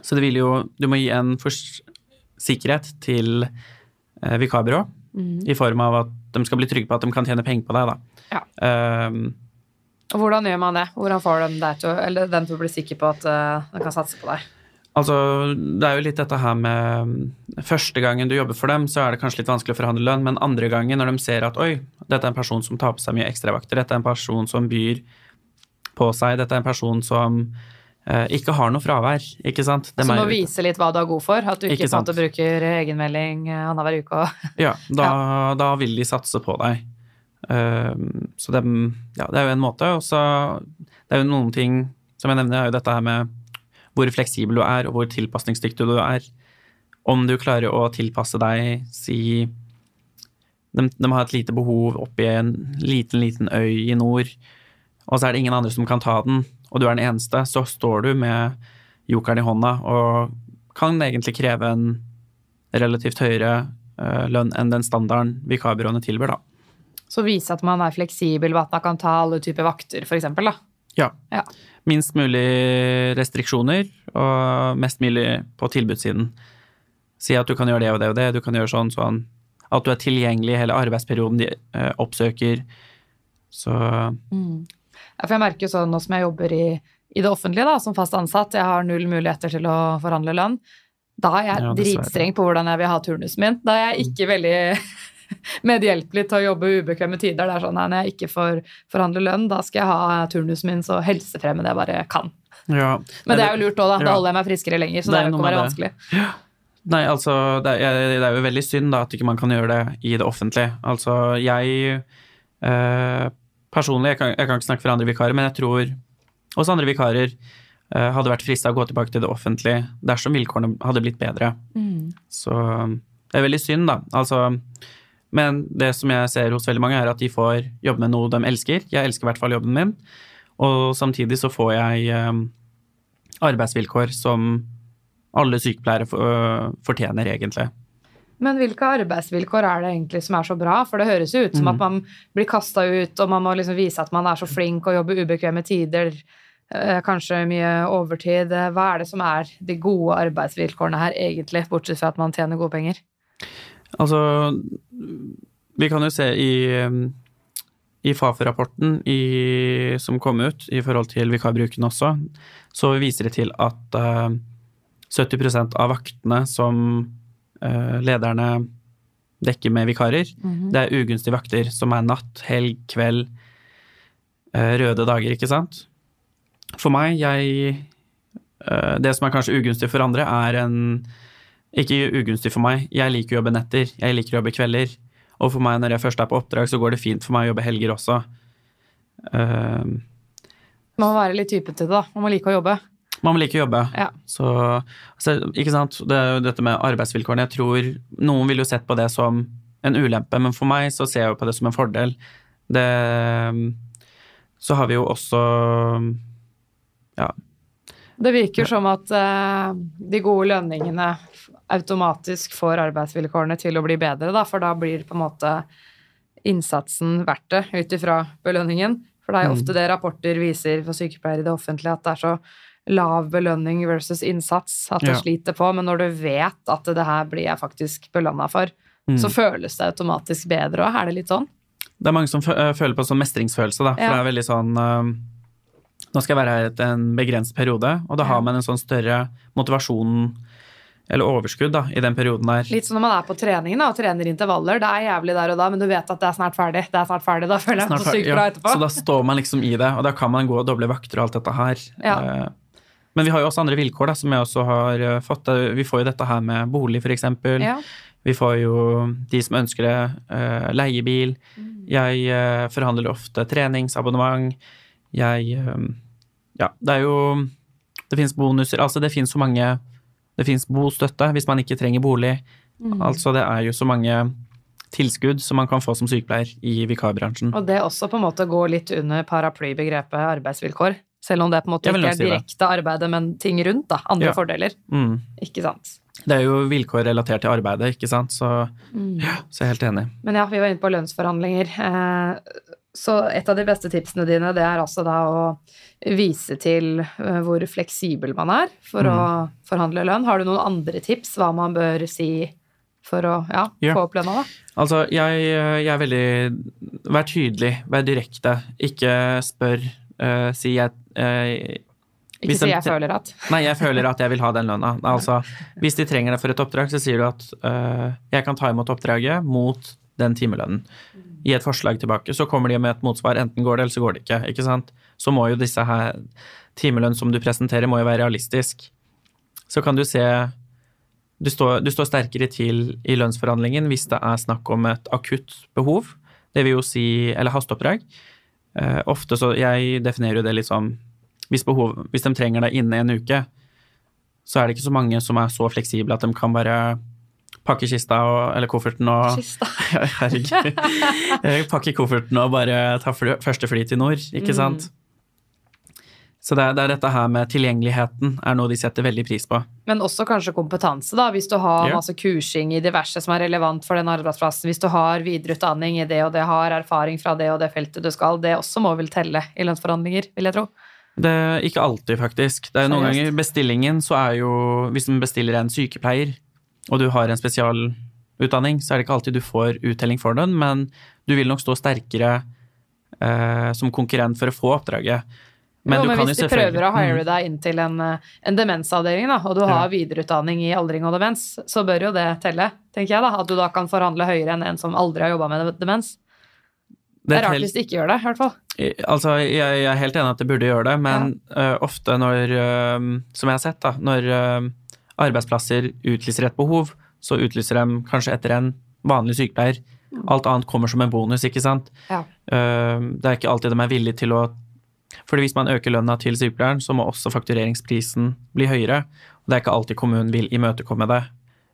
Så det vil jo Du må gi en sikkerhet til eh, vikarbyrå i form av at de skal bli trygge på at de kan tjene penger på deg, da. Ja. Um, Og hvordan gjør man det? Hvordan får de deg til, eller den til å bli sikker på at uh, de kan satse på deg? Altså, det er jo litt dette her med Første gangen du jobber for dem, så er det kanskje litt vanskelig å forhandle lønn, men andre gangen, når de ser at oi, dette er en person som tar på seg mye ekstravakter, dette er en person som byr på seg, dette er en person som ikke har noe fravær, ikke sant? Dem Så må jo- vise litt hva du er god for. At du ikke, Ikke bruker egenmelding uh, annenhver uke. Og, Ja, da, da vil de satse på deg. Ehm, så det, ja, det er jo en måte. Og så det er jo noen ting som jeg nevner, er jo dette her med hvor fleksibel du er, og hvor tilpasningsdyktig du er. Om du klarer å tilpasse deg, si de, de har et lite behov oppi en liten, liten øy i nord, og så er det ingen andre som kan ta den, og du er den eneste, så står du med jokeren i hånda og kan egentlig kreve en relativt høyere uh, lønn enn den standarden vikarbyråene tilbyr, da. så vise at man er fleksibel ved at man kan ta alle typer vakter, eksempel, da. Ja. Ja. Minst mulig restriksjoner, og mest mulig på tilbudssiden. Si at du kan gjøre det og det og det, du kan gjøre sånn, sånn. At du er tilgjengelig i hele arbeidsperioden de uh, oppsøker. Så Ja, for jeg merker jo sånn nå som jeg jobber i, i det offentlige da, som fast ansatt, jeg har null muligheter til å forhandle lønn. Da er jeg Ja, dritstreng på hvordan jeg vil ha turnusen min. Da er jeg ikke veldig medhjelpelig til å jobbe ubekvemme tider. Det er sånn, nei, Når jeg ikke får forhandle lønn, da skal jeg ha turnusen min så helsefremmende jeg bare kan. ja. Men det er jo lurt òg, da. Da holder jeg meg friskere lenger. Så Det det er jo ikke bare med vanskelig. Nei, altså, det er, det er jo veldig synd da at ikke man kan gjøre det i det offentlige. Altså, jeg eh, personlig, jeg kan, jeg kan ikke snakke for andre vikarer, men jeg tror hos andre vikarer uh, hadde vært frista å gå tilbake til det offentlige dersom vilkårene hadde blitt bedre. Så det er veldig synd, da. Altså, men det som jeg ser hos veldig mange, er at de får jobbe med noe de elsker. Jeg elsker i hvert fall jobben min. Og samtidig så får jeg eh, arbeidsvilkår som alle sykepleiere for- øh, fortjener, egentlig. Men hvilke arbeidsvilkår er det egentlig som er så bra? For det høres jo ut som Mm. at man blir kasta ut, og man må liksom vise at man er så flink og jobber ubekvemme tider. eh, Kanskje mye overtid. Eh, Hva er det som er de gode arbeidsvilkårene her, egentlig, bortsett fra at man tjener gode penger? Altså, vi kan jo se i, i Fafo-rapporten som kom ut i forhold til vikarbruken også, så viser det til at uh, 70% av vaktene som lederne dekker med vikarer, det er ugunstige vakter, som er natt, helg, kveld, uh, røde dager, ikke sant? For meg, jeg uh, Det som er kanskje ugunstig for andre, er en ikke ugunstig for meg. Jeg liker å jobbe netter, jeg liker å jobbe kvelder. Og for meg, når jeg først er på oppdrag, så går det fint for meg å jobbe helger også. Uh, Man må være litt typete, da. Man må like å jobbe. Man vil ikke jobbe. Ja. Så, så, ikke sant, det er jo dette med arbeidsvilkårene. Jeg tror noen ville jo sett på det som en ulempe, men for meg så ser jeg jo på det som en fordel. Det Så har vi jo også Ja, Det virker som at eh, de gode lønningene automatisk får arbeidsvilkårene til å bli bedre, da, for da blir på en måte innsatsen verdt det ut ifra belønningen. For det er jo Mm. ofte det rapporter viser for sykepleiere i det offentlige, at det er så lav belønning versus innsats at du Ja. sliter på, men når du vet at det her blir jeg faktisk belønna for, Mm. så føles det automatisk bedre òg. Er det litt sånn? Det er mange som øh, føler på sånn mestringsfølelse, da. For Ja. det er veldig sånn øh, Nå skal jeg være her etter en begrenset periode, og da har man en sånn større motivasjon eller overskudd da, i den perioden der. Litt som når man er på treningen da, og trener intervaller. Det er jævlig der og da, men du vet at det er snart ferdig. Det er snart ferdig, Da føler jeg meg så sykt bra ja. etterpå. Så da står man liksom i det, og da kan man gå og doble vakter og alt dette her. Ja. Men vi har jo også andre vilkår, da, som jeg også har eh, fått. Eh, Vi får jo dette her med bolig, eksempel. Ja. Vi får jo de som ønsker det, uh, leiebil. Mm. Jeg uh, forhandler ofte treningsabonnement. Jeg eh, Ja, det er jo Det fins bonuser. Altså, det fins så mange Det fins bostøtte hvis man ikke trenger bolig. Mm. Altså, det er jo så mange tilskudd som man kan få som sykepleier i vikarbransjen. Og det også på en måte går litt under paraplybegrepet arbeidsvilkår. Selv om det på en måte ikke er direkte arbeidet, men ting rundt, da. Andre Ja. fordeler. Mm. Ikke sant. Det er jo vilkår relatert til arbeidet, ikke sant, så, Mm. så jeg er helt enig. Men ja, vi var inne på lønnsforhandlinger. Eh, Så et av de beste tipsene dine, det er altså da å vise til eh, hvor fleksibel man er for å forhandle lønn. Har du noen andre tips hva man bør si for å ja, Ja. få opp lønna, da? Altså, jeg, jeg er veldig Vær tydelig, vær direkte. Ikke spør, eh, si jeg uh, Ikke si de- 'jeg føler at'. Nei, jeg føler at jeg vil ha den lønna. Altså, hvis de trenger deg for et oppdrag, så sier du at uh, jeg kan ta imot oppdraget mot den timelønnen. Gi et forslag tilbake, så kommer de med et motsvar. Enten går det, eller så går det ikke. ikke sant? Så må jo disse her timelønn som du presenterer, må jo være realistisk. Så kan du se du står, du står sterkere til i lønnsforhandlingen hvis det er snakk om et akutt behov. Det vil jo si Eller hasteoppdrag. Eh, ofte så Jeg definerer jo det litt sånn hvis, behov, hvis de trenger deg inne en uke, så er det ikke så mange som er så fleksible at de kan bare pakke kista og, eller kofferten og Kista. Herregud. Eh, Pakke kofferten og bare ta fly, første fly til nord, ikke sant? Så det er, det er dette her med tilgjengeligheten er noe de setter veldig pris på. Men også kanskje kompetanse, da. Hvis du har masse kursing i diverse som er relevant for den arbeidsplassen. Hvis du har videreutdanning i det og det, har erfaring fra det og det feltet du skal. Det også må vel telle i lønnsforhandlinger, vil jeg tro. Det er ikke alltid, faktisk. Det er noen Seriøst? ganger bestillingen, så er jo Hvis man bestiller en sykepleier, og du har en spesialutdanning, så er det ikke alltid du får uttelling for den, men du vil nok stå sterkere eh, som konkurrent for å få oppdraget. Men, jo, du men kan hvis de prøver å hire deg inn til en, eh, en demensavdeling, da, og du har videreutdanning i aldring og demens, så bør jo det telle, tenker jeg da. At du da kan forhandle høyere enn en som aldri har jobba med demens. Det er rart hvis de ikke gjør det, i hvert fall. Altså, jeg, jeg er helt enig at det burde gjøre det, men øh, ofte når, uh, som jeg har sett, da, når uh, arbeidsplasser utlyser et behov, så utlyser de kanskje etter en vanlig sykepleier. Alt annet kommer som en bonus, ikke sant. Ja. Det er ikke alltid de er villige til å fordi hvis man øker lønna til sykepleieren, så må også faktureringsprisen bli høyere. Og det er ikke alltid kommunen vil imøtekomme det,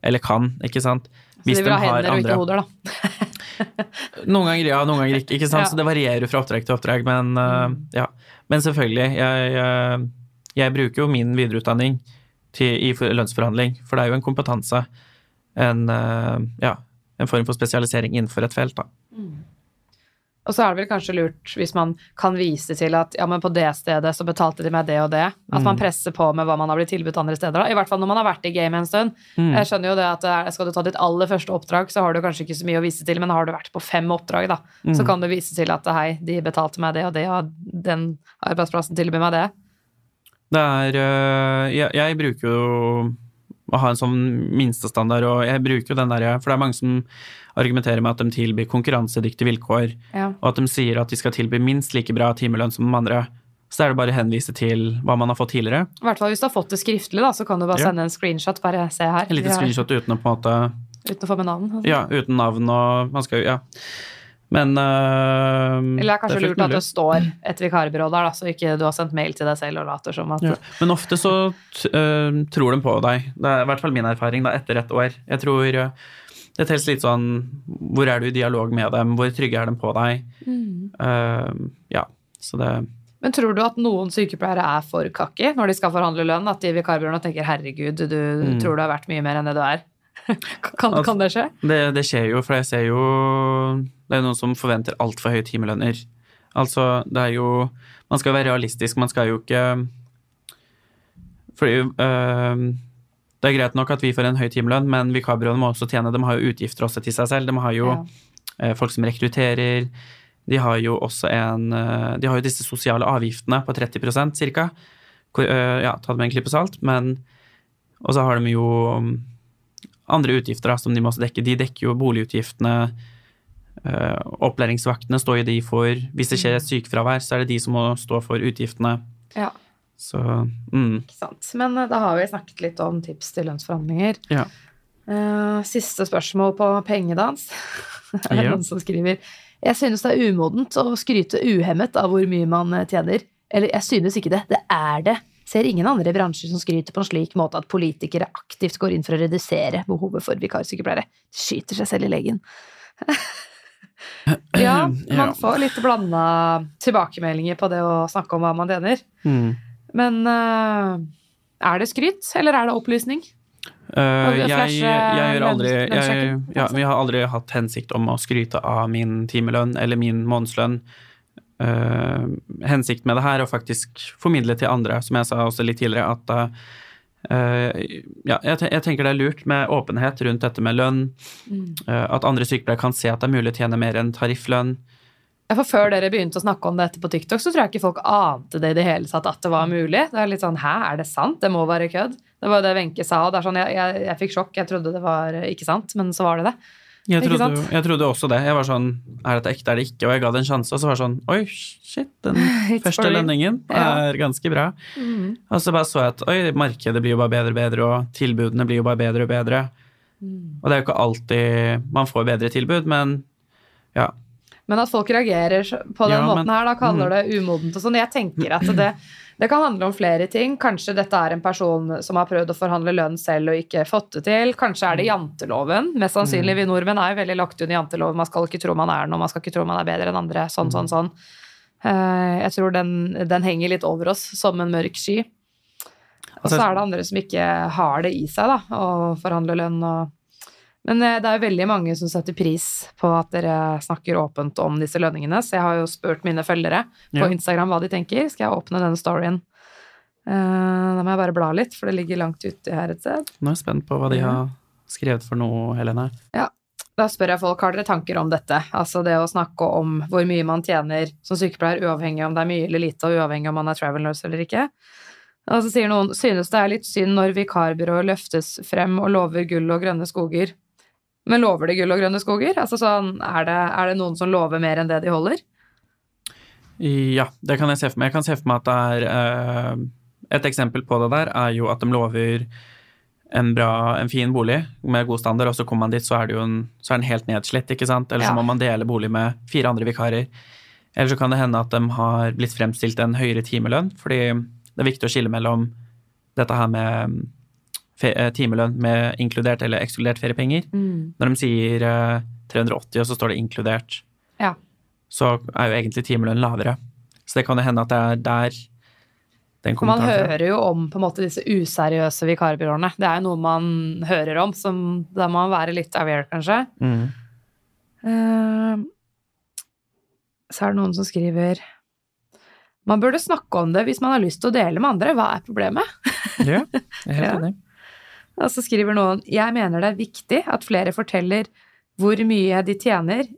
eller kan, ikke sant. Så de vil ha hender og ikke hoder, da. Noen ganger ja, noen ganger ikke. ikke sant? Ja. Så det varierer fra oppdrag til oppdrag. Men, uh, ja. men selvfølgelig, jeg, jeg, jeg bruker jo min videreutdanning til, i lønnsforhandling, for det er jo en kompetanse. En, uh, ja, en form for spesialisering innenfor et felt. Da. Og så er det vel kanskje lurt hvis man kan vise til at ja, men på det stedet så betalte de meg det og det. At man presser på med hva man har blitt tilbudt andre steder. da. I hvert fall når man har vært i gamet en stund. Jeg skjønner jo det at er- skal du ta ditt aller første oppdrag, så har du kanskje ikke så mye å vise til, men har du vært på fem oppdrag, da, så kan du vise til at hei, de betalte meg det og det, og den arbeidsplassen tilbyr meg det. Det er øh, jeg, jeg bruker jo å ha en sånn minstestandard, og jeg bruker jo den der For det er mange som argumenterer med at de tilbyr konkurransedyktige vilkår, Ja. og at de sier at de skal tilby minst like bra timelønn som de andre. Så er det bare å henvise til hva man har fått tidligere. I hvert fall hvis du har fått det skriftlig, da, så kan du bare Ja. sende en screenshot. Bare se her. En liten har- screenshot uten å på en måte Uten å få med navn. Ja, uten navn og Man skal jo Ja. Men øh, Eller det er kanskje fullt lurt at det står et vikarbyrå der, da, så ikke du har sendt mail til deg selv og later som at Ja. Men ofte så øh, tror de på deg. Det er i hvert fall min erfaring da, etter et år. Jeg tror øh, det telles litt sånn Hvor er du i dialog med dem? Hvor trygge er de på deg? Øh, ja, så det Men tror du at noen sykepleiere er for kakki når de skal forhandle lønn? At de vikarbyråene tenker 'herregud, du Mm. tror du har vært mye mer enn det du er'? kan, Altså- kan det skje? Det, det skjer jo, for jeg ser jo Det er noen som forventer altfor høye timelønner. Altså, det er jo Man skal være realistisk, man skal jo ikke Fordi øh, Det er greit nok at vi får en høy timelønn, men vikarbyråene må også tjene. De har jo utgifter også til seg selv. De har jo Ja. eh, folk som rekrutterer. De har jo også en eh, De har jo disse sosiale avgiftene på 30% cirka. Hvor, eh, ja, ta det med en klype salt. Men Og så har de jo mm, andre utgifter da, som de må også dekke. De dekker jo boligutgiftene. opplæringsvaktene står jo de for. Hvis det skjer et sykefravær, så er det de som må stå for utgiftene. Ja, Så mm, ikke sant. Men eh, da har vi snakket litt om tips til lønnsforhandlinger. ja. Eh, siste spørsmål på pengedans. Det er noen som skriver Jeg synes det er umodent å skryte uhemmet av hvor mye man eh, tjener. Eller jeg synes ikke det. Det er det. Ser ingen andre bransjer som skryter på en slik måte at politikere aktivt går inn for å redusere behovet for vikarsykepleiere. Skyter seg selv i leggen. ja, man får litt blanda tilbakemeldinger på det å snakke om hva man tjener. Mm. Men uh, er det skryt, eller er det opplysning? Uh, jeg, jeg gjør aldri jeg, ja. Vi har aldri hatt hensikt om å skryte av min timelønn eller min månedslønn. Uh, hensikt med det her er å faktisk formidle til andre, som jeg sa også litt tidligere, at uh, ja, jeg, jeg tenker det er lurt med åpenhet rundt dette med lønn. Mm. eh, at andre sykepleiere kan se at det er mulig å tjene mer enn tarifflønn. For Før dere begynte å snakke om dette på TikTok, så tror jeg ikke folk ante det i det hele tatt at det var mulig. Det er litt sånn Hæ, er det sant? Det må være kødd. Det var jo det Wenche sa. og det er sånn, jeg, jeg, jeg fikk sjokk. Jeg trodde det var eh, ikke sant, men så var det det. Jeg trodde, jeg trodde også det. Jeg var sånn Er dette ekte, er det ikke? Og jeg ga det en sjanse, og så var det sånn Oi, shit, den første lønningen er ganske bra. Og så bare så jeg at oi, markedet blir jo bare bedre og bedre, og tilbudene blir jo bare bedre og bedre. Mm. Og det er jo ikke alltid man får bedre tilbud, men ja. Men at folk reagerer på den Ja, men- måten her, da kaller det umodent og sånn. Jeg tenker at det, det kan handle om flere ting. Kanskje dette er en person som har prøvd å forhandle lønn selv og ikke fått det til. Kanskje er det janteloven. Mest sannsynlig, vi nordmenn er jo veldig lagt under janteloven. Man skal ikke tro man er noe, man skal ikke tro man er bedre enn andre. Sånn, sånn, sånn. Eh, Jeg tror den, den henger litt over oss som en mørk sky. Og så Altså- er det andre som ikke har det i seg, da, å forhandle lønn og Men eh, det er jo veldig mange som setter pris på at dere snakker åpent om disse lønningene, så jeg har jo spurt mine følgere på Ja. Instagram hva de tenker. Skal jeg åpne denne storyen? Uh, da må jeg bare bla litt, for det ligger langt ute her et sted. Nå er jeg spent på hva de har skrevet for noe, Helene. Da spør jeg folk har dere tanker om dette. Altså det å snakke om hvor mye man tjener som sykepleier, uavhengig om det er mye eller lite, og uavhengig om man er travel nurse eller ikke. Og så sier noen synes det er litt synd når vikarbyrået løftes frem og lover gull og grønne skoger. Men lover de gull og grønne skoger? Altså sånn, er det, er det noen som lover mer enn det de holder? Ja, det kan jeg se for meg. Jeg kan se for meg at det er eh, Et eksempel på det der er jo at de lover en bra, en fin bolig med god standard, og så kommer man dit, så er, det jo en, så er den helt nedslitt, ikke sant? Eller så Ja. må man dele bolig med fire andre vikarer. Eller så kan det hende at de har blitt fremstilt en høyere timelønn, fordi det er viktig å skille mellom dette her med timelønn med inkludert eller ekskludert feriepenger. Når de sier eh, 380, og så står det inkludert, Ja. så er jo egentlig timelønn lavere. Så det kan jo hende at det er der den kommentaren man fra. hører jo om på en måte disse useriøse vikarbyråene. Det er jo noe man hører om, som da må man være litt aware, kanskje. Mm. Eh, så er det noen som skriver Man burde snakke om det hvis man har lyst til å dele med andre. Hva er problemet? Ja, jeg er helt Ja. Og så skriver noen Jeg mener det er viktig at flere forteller hvor mye de tjener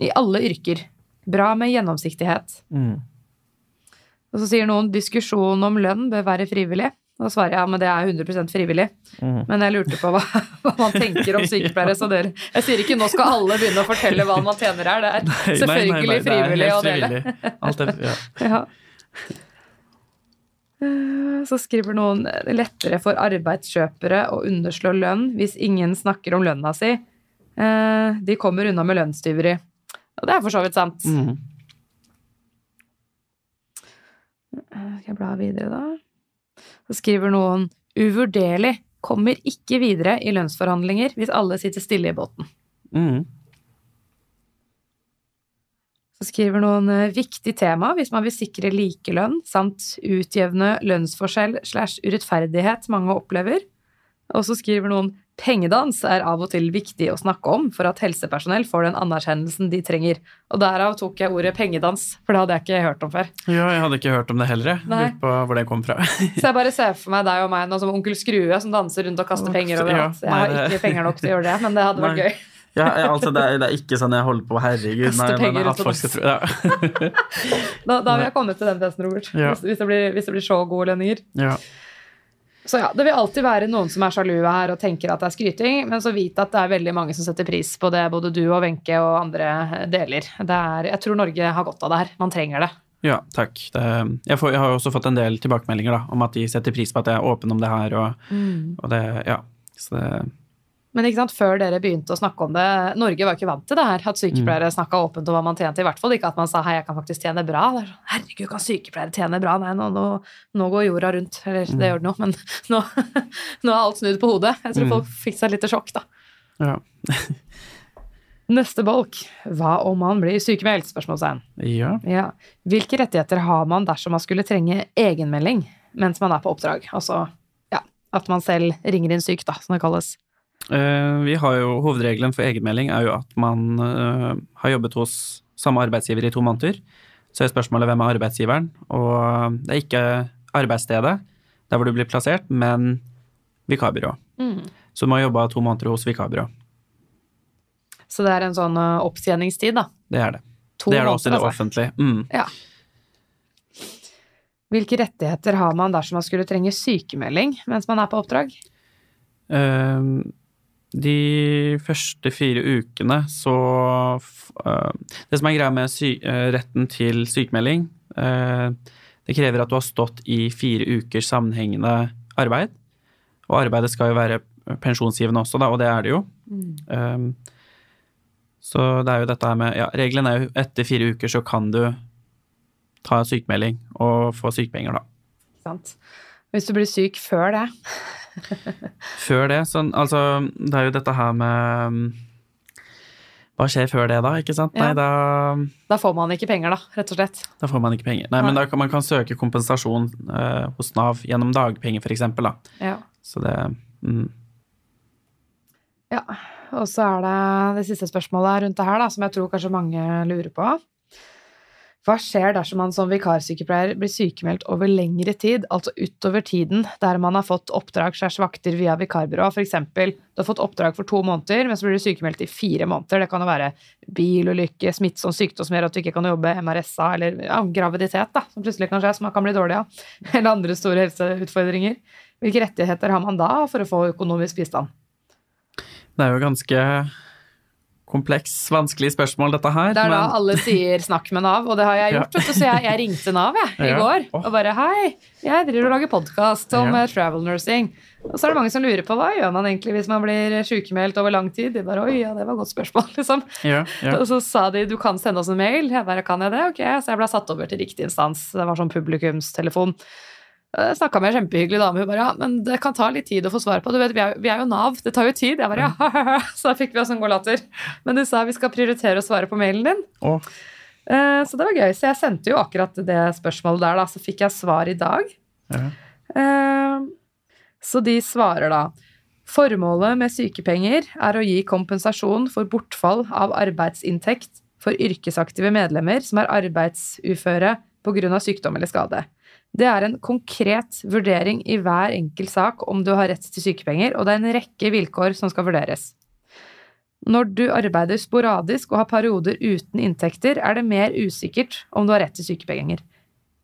i alle yrker. Bra med gjennomsiktighet. Mm. Og så sier noen diskusjon om lønn bør være frivillig. Da svarer jeg ja, men det er 100% frivillig. Mm. Men jeg lurte på hva, hva man tenker om sykepleiere. Så dere, jeg sier ikke nå skal alle begynne å fortelle hva man tjener her. Det er Nei, selvfølgelig nei, nei, frivillig å dele. Alt er, ja. Ja. Så skriver noen "Det er lettere for arbeidskjøpere å underslå lønn hvis ingen snakker om lønna si. Eh, De kommer unna med lønnstyveri. Og det er for så vidt sant. Mhm. Eh, Skal jeg bla videre, da? Så skriver noen uvurderlig kommer ikke videre i lønnsforhandlinger hvis alle sitter stille i båten. Mhm. Så skriver noen eh, viktig tema hvis man vil sikre likelønn samt utjevne lønnsforskjell slash urettferdighet mange opplever. Og så skriver noen pengedans er av og til viktig å snakke om for at helsepersonell får den anerkjennelsen de trenger. Og derav tok jeg ordet pengedans, for det hadde jeg ikke hørt om før. Ja, jeg hadde ikke hørt om det heller. jeg. Lurte på hvor det kom fra. Så jeg bare ser for meg deg og meg nå som onkel Skrue som danser rundt og kaster penger ja, overalt. Jeg har ikke penger nok til å gjøre det, men det hadde vært gøy. Ja, altså, det, er, det er ikke sånn jeg holder på, herregud. Nei, men at folk skal tro ja. Da, da vil jeg komme til den festen, Robert. Ja. Hvis, det blir, hvis det blir så gode lønninger. ja. Så ja, det vil alltid være noen som er sjalue her og tenker at det er skryting, men så vite at det er veldig mange som setter pris på det både du og Wenche og andre deler. Det er, jeg tror Norge har godt av det her. Man trenger det. Ja, takk. Det, jeg, får, jeg har også fått en del tilbakemeldinger da, om at de setter pris på at jeg er åpen om det her. Og, og det, ja. Så det, Men ikke sant, før dere begynte å snakke om det, Norge var ikke vant til det her, at sykepleiere snakka åpent om hva man tjente. I hvert fall ikke at man sa hei, jeg kan faktisk tjene bra. Det sånn, Herregud, kan sykepleiere tjene bra? Nei, nå, nå, nå går jorda rundt. Eller det gjør den jo, men nå, nå er alt snudd på hodet. Jeg tror Mm. folk fikk seg litt sjokk, da. ja. Neste bolk. Hva om man blir sykemeldt? Spørsmålstegn. ja. Ja. Hvilke rettigheter har man dersom man skulle trenge egenmelding mens man er på oppdrag? Altså ja, at man selv ringer inn syk, da, som det kalles. Eh, vi har jo, Hovedregelen for egenmelding er jo at man eh, har jobbet hos samme arbeidsgiver i to måneder. Så er spørsmålet hvem er arbeidsgiveren, og det er ikke arbeidsstedet der hvor du blir plassert, men vikarbyrå. Så du må jobbe to måneder hos vikarbyrå. Så det er en sånn uh, opptjeningstid, da. Det er det. To det er det også i det altså. offentlige. Mm. Ja. Hvilke rettigheter har man dersom man skulle trenge sykemelding mens man er på oppdrag? Eh, de første fire ukene så eh, Det som er greia med eh, retten til sykemelding, eh, det krever at du har stått i fire ukers sammenhengende arbeid. Og arbeidet skal jo være pensjonsgivende også, da, og det er det jo. Eh, så det er jo dette her med Ja, regelen er jo etter fire uker så kan du ta sykemelding og få sykepenger, da. Sant? Hvis du blir syk før det Før det, så, altså Det er jo dette her med um, Hva skjer før det, da? Ikke sant? Ja. Nei, da, Da får man ikke penger, da, rett og slett. da får man ikke penger. Nei, men da kan man kan søke kompensasjon eh, hos Nav gjennom dagpenger, eksempel, da. Ja. Så det mm, ja. Og så er det det siste spørsmålet rundt det her, da, som jeg tror kanskje mange lurer på. Hva skjer dersom man som vikarsykepleier blir sykemeldt over lengre tid, altså utover tiden der man har fått oppdrag skjærs vakter via vikarbyrå? Eksempel, du har fått oppdrag for to måneder, men så blir du sykemeldt i fire måneder. Det kan jo være bilulykke, smittsom sykdom som gjør at du ikke kan jobbe, MRSA, eller ja, graviditet, da, som plutselig kan skje, som man kan bli dårlig av, eller andre store helseutfordringer. Hvilke rettigheter har man da for å få økonomisk bistand? Det er jo ganske kompleks, vanskelig spørsmål, dette her. Det er da alle sier 'snakk med Nav', og det har jeg Ja. gjort. Du. Så jeg, jeg ringte Nav jeg, i Ja. går og bare 'hei, jeg driver og lager podkast om Ja. eh, travel nursing'. Og så er det mange som lurer på hva gjør man egentlig hvis man blir sykemeldt over lang tid. De bare 'oi, ja, det var et godt spørsmål', liksom. ja, ja. Og så sa de 'du kan sende oss en mail'. Jeg bare 'kan jeg det?' Ok, så jeg ble satt over til riktig instans. Det var sånn publikumstelefon. Jeg snakka med en kjempehyggelig dame. Hun bare ja, men det kan ta litt tid å få svar på. Du vet, vi er, vi er jo Nav, det tar jo tid. Jeg bare ja, Så da fikk vi oss en god latter. Men du sa vi skal prioritere å svare på mailen din. Å, Eh, Så det var gøy. Så jeg sendte jo akkurat det spørsmålet der, da. Så fikk jeg svar i dag. ja. Eh, Så de svarer da Formålet med sykepenger er å gi kompensasjon for bortfall av arbeidsinntekt for yrkesaktive medlemmer som er arbeidsuføre pga. sykdom eller skade. Det er en konkret vurdering i hver enkelt sak om du har rett til sykepenger, og det er en rekke vilkår som skal vurderes. Når du arbeider sporadisk og har perioder uten inntekter, er det mer usikkert om du har rett til sykepenger.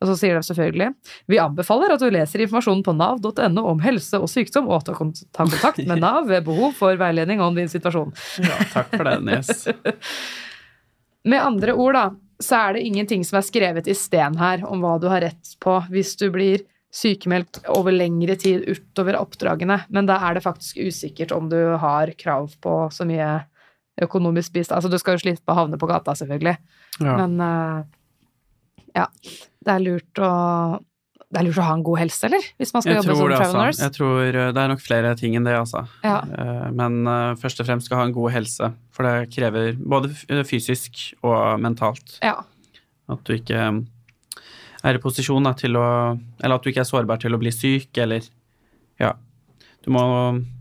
Og så sier de selvfølgelig vi anbefaler at du leser informasjonen på nav.no om helse og sykdom, og tar ta kontakt med Nav ved behov for veiledning om din situasjon. ja, takk for det, Nes. Med andre ord, da, så er det ingenting som er skrevet i sten her om hva du har rett på hvis du blir sykemeldt over lengre tid utover oppdragene, men da er det faktisk usikkert om du har krav på så mye økonomisk bistand. Altså, du skal jo slippe å havne på gata, selvfølgelig. Ja. Men uh, ja, det er lurt å det er lurt å ha en god helse, eller? Hvis man skal Jeg jobbe som travel altså. nurse. Jeg tror eh, det er nok flere ting enn det, altså. Ja. Eh, Men eh, først og fremst skal ha en god helse, for det krever både fysisk og mentalt. Ja. At du ikke eh, er i posisjon da, til å Eller at du ikke er sårbar til å bli syk, eller Ja. Du må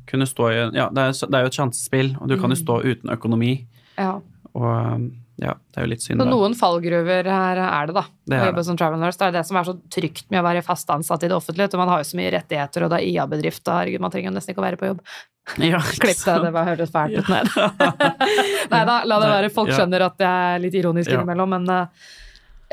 kunne stå i Ja, det er, det er jo et sjansespill, og du kan jo Mm. stå uten økonomi, ja. og eh, ja, det er jo litt synd, Så noen fallgruver her er det, da. Det er det. som travel nurse. Det er det som er så trygt med å være fast ansatt i det offentlige. Man har jo så mye rettigheter, og det er IA-bedrift, og herregud, man trenger jo nesten ikke å være på jobb. Ja, Klipp det, det bare hørtes fælt ut. Nei Nei da, la det være. Folk skjønner at jeg er litt ironisk innimellom, men eh,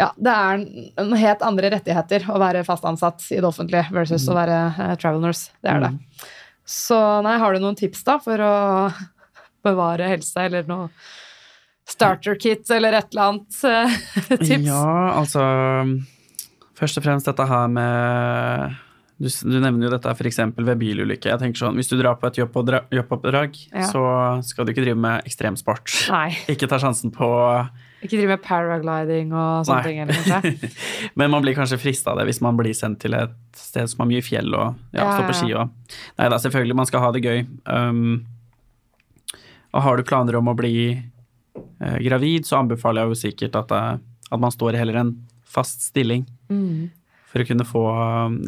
ja, det er en helt andre rettigheter å være fast ansatt i det offentlige versus å være uh, travel nurse. Det er det. Mm. Så nei, har du noen tips da for å bevare helse, eller noe starter kit eller et eller annet eh, tips? Ja, altså Først og fremst dette her med Du, du nevner jo dette f.eks. ved bilulykke. Jeg tenker sånn, Hvis du drar på et jobboppdrag, Ja. så skal du ikke drive med ekstremsport. Nei, Ikke ta sjansen på ikke drive med paragliding og sånne Nei. ting Eller. Men man blir kanskje frista av det hvis man blir sendt til et sted som har mye fjell og ja, Ja, står på ski og Nei da, selvfølgelig, man skal ha det gøy. Um, og har du planer om å bli eh, gravid, så anbefaler jeg jo sikkert at, det, at man står i heller en fast stilling. Mm. For å kunne få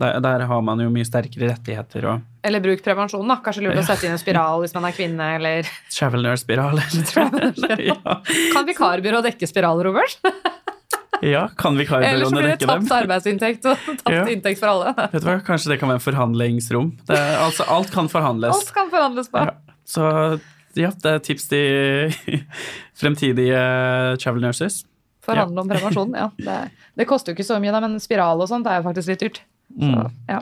der, der har man jo mye sterkere rettigheter og Eller bruk prevensjon, da. Kanskje lurt å sette inn en spiral hvis man er kvinne, eller travel nurse-spiral. ja. Kan vikarbyrå dekke spiral, Robert? ja, kan vikarbyråene dekke dem? Ellers blir det tapt arbeidsinntekt og tapt Ja. inntekt for alle. Vet du hva, Kanskje det kan være en forhandlingsrom. Det, er- altså, alt kan forhandles. Alt kan forhandles på. Ja. Så ja, det er tips til fremtidige travel nurses. Forhandle om prevensjon, ja. Det, det koster jo ikke så mye, da, men spiral og sånt er jo faktisk litt dyrt. Så, Mm. ja.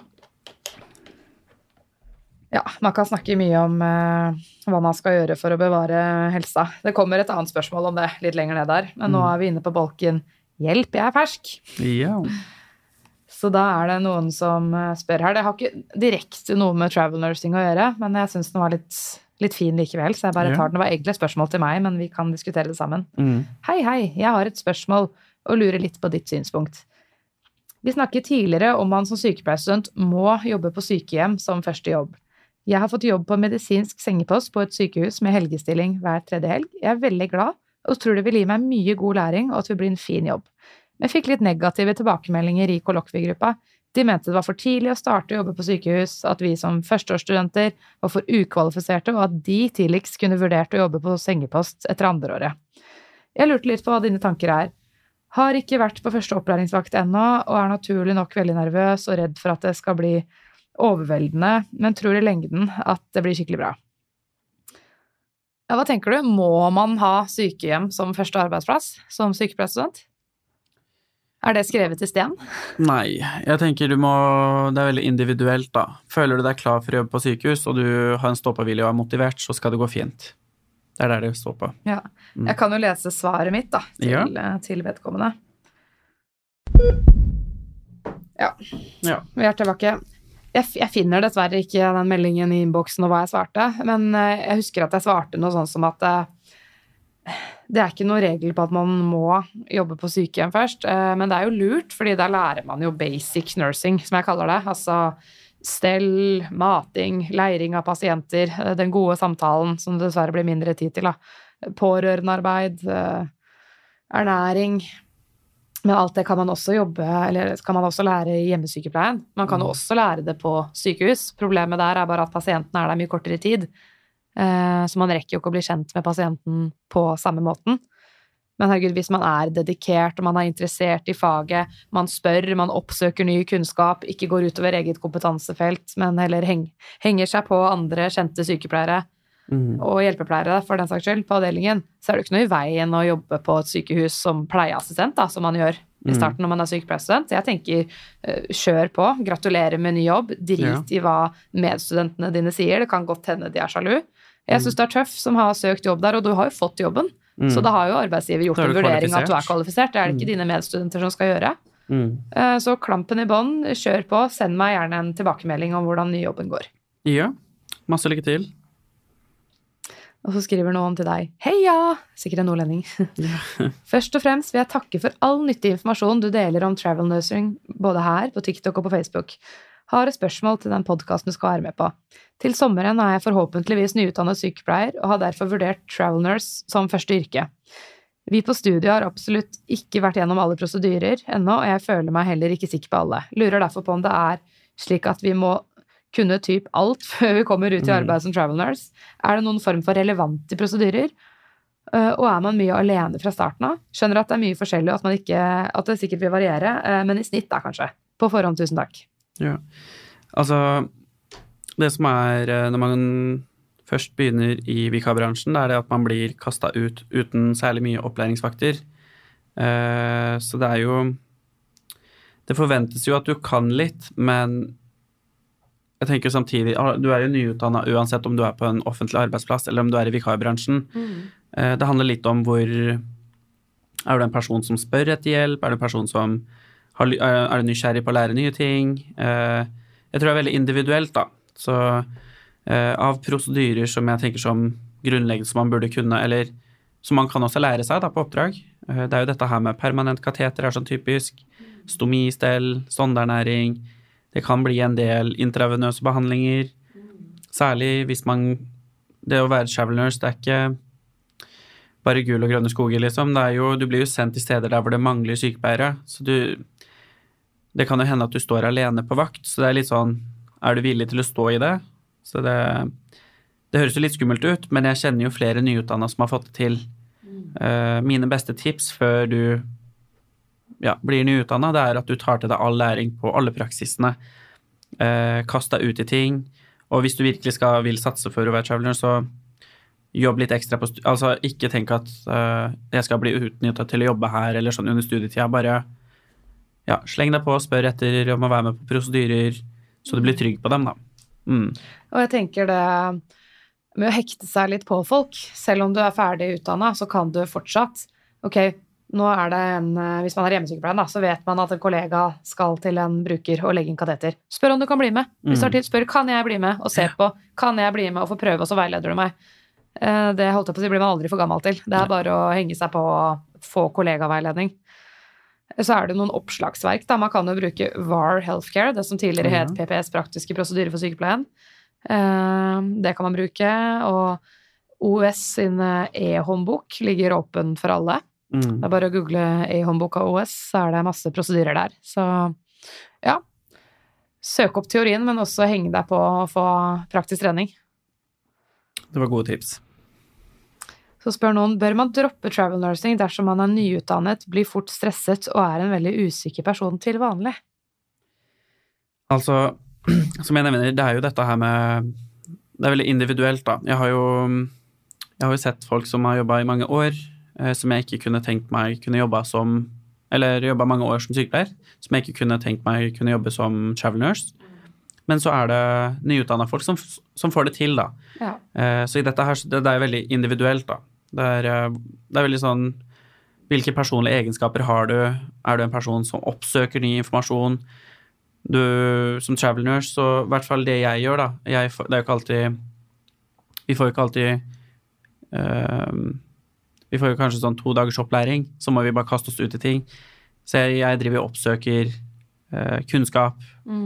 ja, man kan snakke mye om eh, hva man skal gjøre for å bevare helsa. Det kommer et annet spørsmål om det litt lenger ned der, men nå Mm. er vi inne på bolken 'Hjelp, jeg er fersk'. Ja. Så da er det noen som eh, spør her. Det har ikke direkte noe med travel nursing å gjøre, men jeg syns den var litt, litt fin likevel, så jeg bare tar den. Det var egentlig et spørsmål til meg, men vi kan diskutere det sammen. Mm. Hei, hei, jeg har et spørsmål og lurer litt på ditt synspunkt. Vi snakket tidligere om man som sykepleierstudent må jobbe på sykehjem som første jobb. Jeg har fått jobb på medisinsk sengepost på et sykehus med helgestilling hver tredje helg. Jeg er veldig glad og tror det vil gi meg mye god læring og at det vil bli en fin jobb. Men fikk litt negative tilbakemeldinger i kollokviegruppa. De mente det var for tidlig å starte å jobbe på sykehus, at vi som førsteårsstudenter var for ukvalifiserte, og at de tidligst kunne vurdert å jobbe på sengepost etter andreåret. Jeg lurte litt på hva dine tanker er. Har ikke vært på første opplæringsvakt ennå, og er naturlig nok veldig nervøs og redd for at det skal bli overveldende, men tror i lengden at det blir skikkelig bra. Ja, hva tenker du? Må man ha sykehjem som første arbeidsplass som sykepleierstudent? Er det skrevet i sten? Nei, jeg tenker du må Det er veldig individuelt, da. Føler du deg klar for å jobbe på sykehus, og du har en stå-på-vilje og er motivert, så skal det gå fint. Det er der det står på. Ja. Mm. Jeg kan jo lese svaret mitt, da, til, Ja. eh, til vedkommende. Ja. Ja. Vi er tilbake. Jeg, jeg finner dessverre ikke den meldingen i innboksen og hva jeg svarte, men eh, jeg husker at jeg svarte noe sånn som at eh, det er ikke noen regel på at man må jobbe på sykehjem først, eh, men det er jo lurt, fordi der lærer man jo basic nursing, som jeg kaller det. Altså stell, mating, leiring av pasienter, eh, den gode samtalen som det dessverre blir mindre tid til, da. Pårørendearbeid, eh, ernæring. Men alt det kan man også jobbe, eller kan man også lære i hjemmesykepleien. Man kan jo også lære det på sykehus. Problemet der er bare at pasienten er der mye kortere tid. Eh, Så man rekker jo ikke å bli kjent med pasienten på samme måten. Men herregud, hvis man er dedikert og man er interessert i faget, man spør, man oppsøker ny kunnskap, ikke går utover eget kompetansefelt, men heller heng, henger seg på andre kjente sykepleiere Mm. og hjelpepleiere for den saks skyld på avdelingen, så er det ikke noe i veien å jobbe på et sykehus som pleieassistent, da, som man gjør i Mm. starten når man er sykepleierstudent. Jeg tenker eh, kjør på, gratulerer med ny jobb, drit Ja. i hva medstudentene dine sier, det kan godt hende de er sjalu. Jeg syns du er tøff som har søkt jobb der, og du har jo fått jobben. Mm. Så da har jo arbeidsgiver gjort en vurdering av at du er kvalifisert. Det er det ikke dine medstudenter som skal gjøre. Mm. Eh, Så klampen i bånn, kjør på. Send meg gjerne en tilbakemelding om hvordan nyjobben går. Ja. Masse lykke til. Og så skriver noen til deg Heia! Sikkert en nordlending. Først og fremst vil jeg takke for all nyttig informasjon du deler om travel nursing både her, på TikTok og på Facebook. Har et spørsmål til den podkasten du skal være med på. Til sommeren er jeg forhåpentligvis nyutdannet sykepleier og har derfor vurdert travel nurse som første yrke. Vi på studiet har absolutt ikke vært gjennom alle prosedyrer ennå, og jeg føler meg heller ikke sikker på alle. Lurer derfor på om det er slik at vi må kunne typ alt før vi kommer ut i arbeid som travel nurse. Er det noen form for relevante prosedyrer? Uh, Og er man mye alene fra starten av? Skjønner at det er mye forskjellig, og at, man ikke, at det sikkert vil variere, uh, men i snitt da, kanskje. På forhånd, tusen takk. Ja. Altså, det som er eh, når man først begynner i vikarbransjen, det er det at man blir kasta ut uten særlig mye opplæringsvakter. Eh, Så det er jo Det forventes jo at du kan litt, men jeg tenker samtidig ah, Du er jo nyutdanna uansett om du er på en offentlig arbeidsplass eller om du er i vikarbransjen. Mm. Det handler litt om hvor Er du en person som spør etter hjelp? Er du en person som er du nysgjerrig på å lære nye ting? Eh, Jeg tror det er veldig individuelt, da. Så eh, av prosedyrer som jeg tenker som grunnleggende som man burde kunne, eller som man kan også lære seg da på oppdrag, eh, det er jo dette her med permanent kateter er sånn typisk. Stomistell, sondernæring. Det kan bli en del intravenøse behandlinger. Særlig hvis man Det å være travel det er ikke bare gul og grønne skoger, liksom. Det er jo, du blir jo sendt til steder der hvor det mangler sykepleiere. Så du Det kan jo hende at du står alene på vakt, så det er litt sånn Er du villig til å stå i det? Så det Det høres jo litt skummelt ut, men jeg kjenner jo flere nyutdanna som har fått det til. Uh, mine beste tips før du ja, blir nyutdanna, det er at du tar til deg all læring på alle praksisene. Uh, kast deg ut i ting. Og hvis du virkelig skal, vil satse for å være traveler, så jobb litt ekstra på Altså, ikke tenk at uh, jeg skal bli utnytta til å jobbe her eller sånn under studietida. Bare ja, sleng deg på og spør etter om å være med på prosedyrer, så du blir trygg på dem, da. Mm. Og jeg tenker det med å hekte seg litt på folk, selv om du er ferdig utdanna, så kan du fortsatt Ok, nå er det en eh, Hvis man er hjemmesykepleier, da, så vet man at en kollega skal til en bruker og legge inn kateter. Spør om du kan bli med. Hvis du har tid, spør kan jeg bli med og se på. Kan jeg bli med og få prøve, og så veileder du meg. Eh, Det holdt jeg på å si blir man aldri for gammel til. Det er bare å henge seg på og få kollegaveiledning. Så er det noen oppslagsverk. Da. Man kan jo bruke VAR Healthcare, det som tidligere het PPS, praktiske prosedyrer for sykepleien. Eh, Det kan man bruke. Og OS sin eh, e-håndbok ligger åpen for alle. Mm. Det er bare å google e-håndbok av OS, så er det masse prosedyrer der. Så ja. Søk opp teorien, men også heng deg på å få praktisk trening. Det var gode tips. Så spør noen bør man droppe travel nursing dersom man er nyutdannet, blir fort stresset og er en veldig usikker person til vanlig. Altså, som jeg nevner, det er jo dette her med Det er veldig individuelt, da. Jeg har jo, jeg har jo sett folk som har jobba i mange år, eh, som jeg ikke kunne tenkt meg kunne jobba som Eller jobba mange år som sykepleier, som jeg ikke kunne tenkt meg kunne jobbe som travel nurse. Men så er det nyutdanna folk som, som får det til, da. Ja. Eh, Så i dette her, det, det er veldig individuelt, da. Det er, eh, det er veldig sånn Hvilke personlige egenskaper har du? Er du en person som oppsøker ny informasjon? Du, som travel nurse, så i hvert fall det jeg gjør, da jeg, Det er jo ikke alltid Vi får jo ikke alltid eh, Vi får jo kanskje sånn to dagers opplæring, så må vi bare kaste oss ut i ting. Så jeg, jeg driver og oppsøker eh, kunnskap,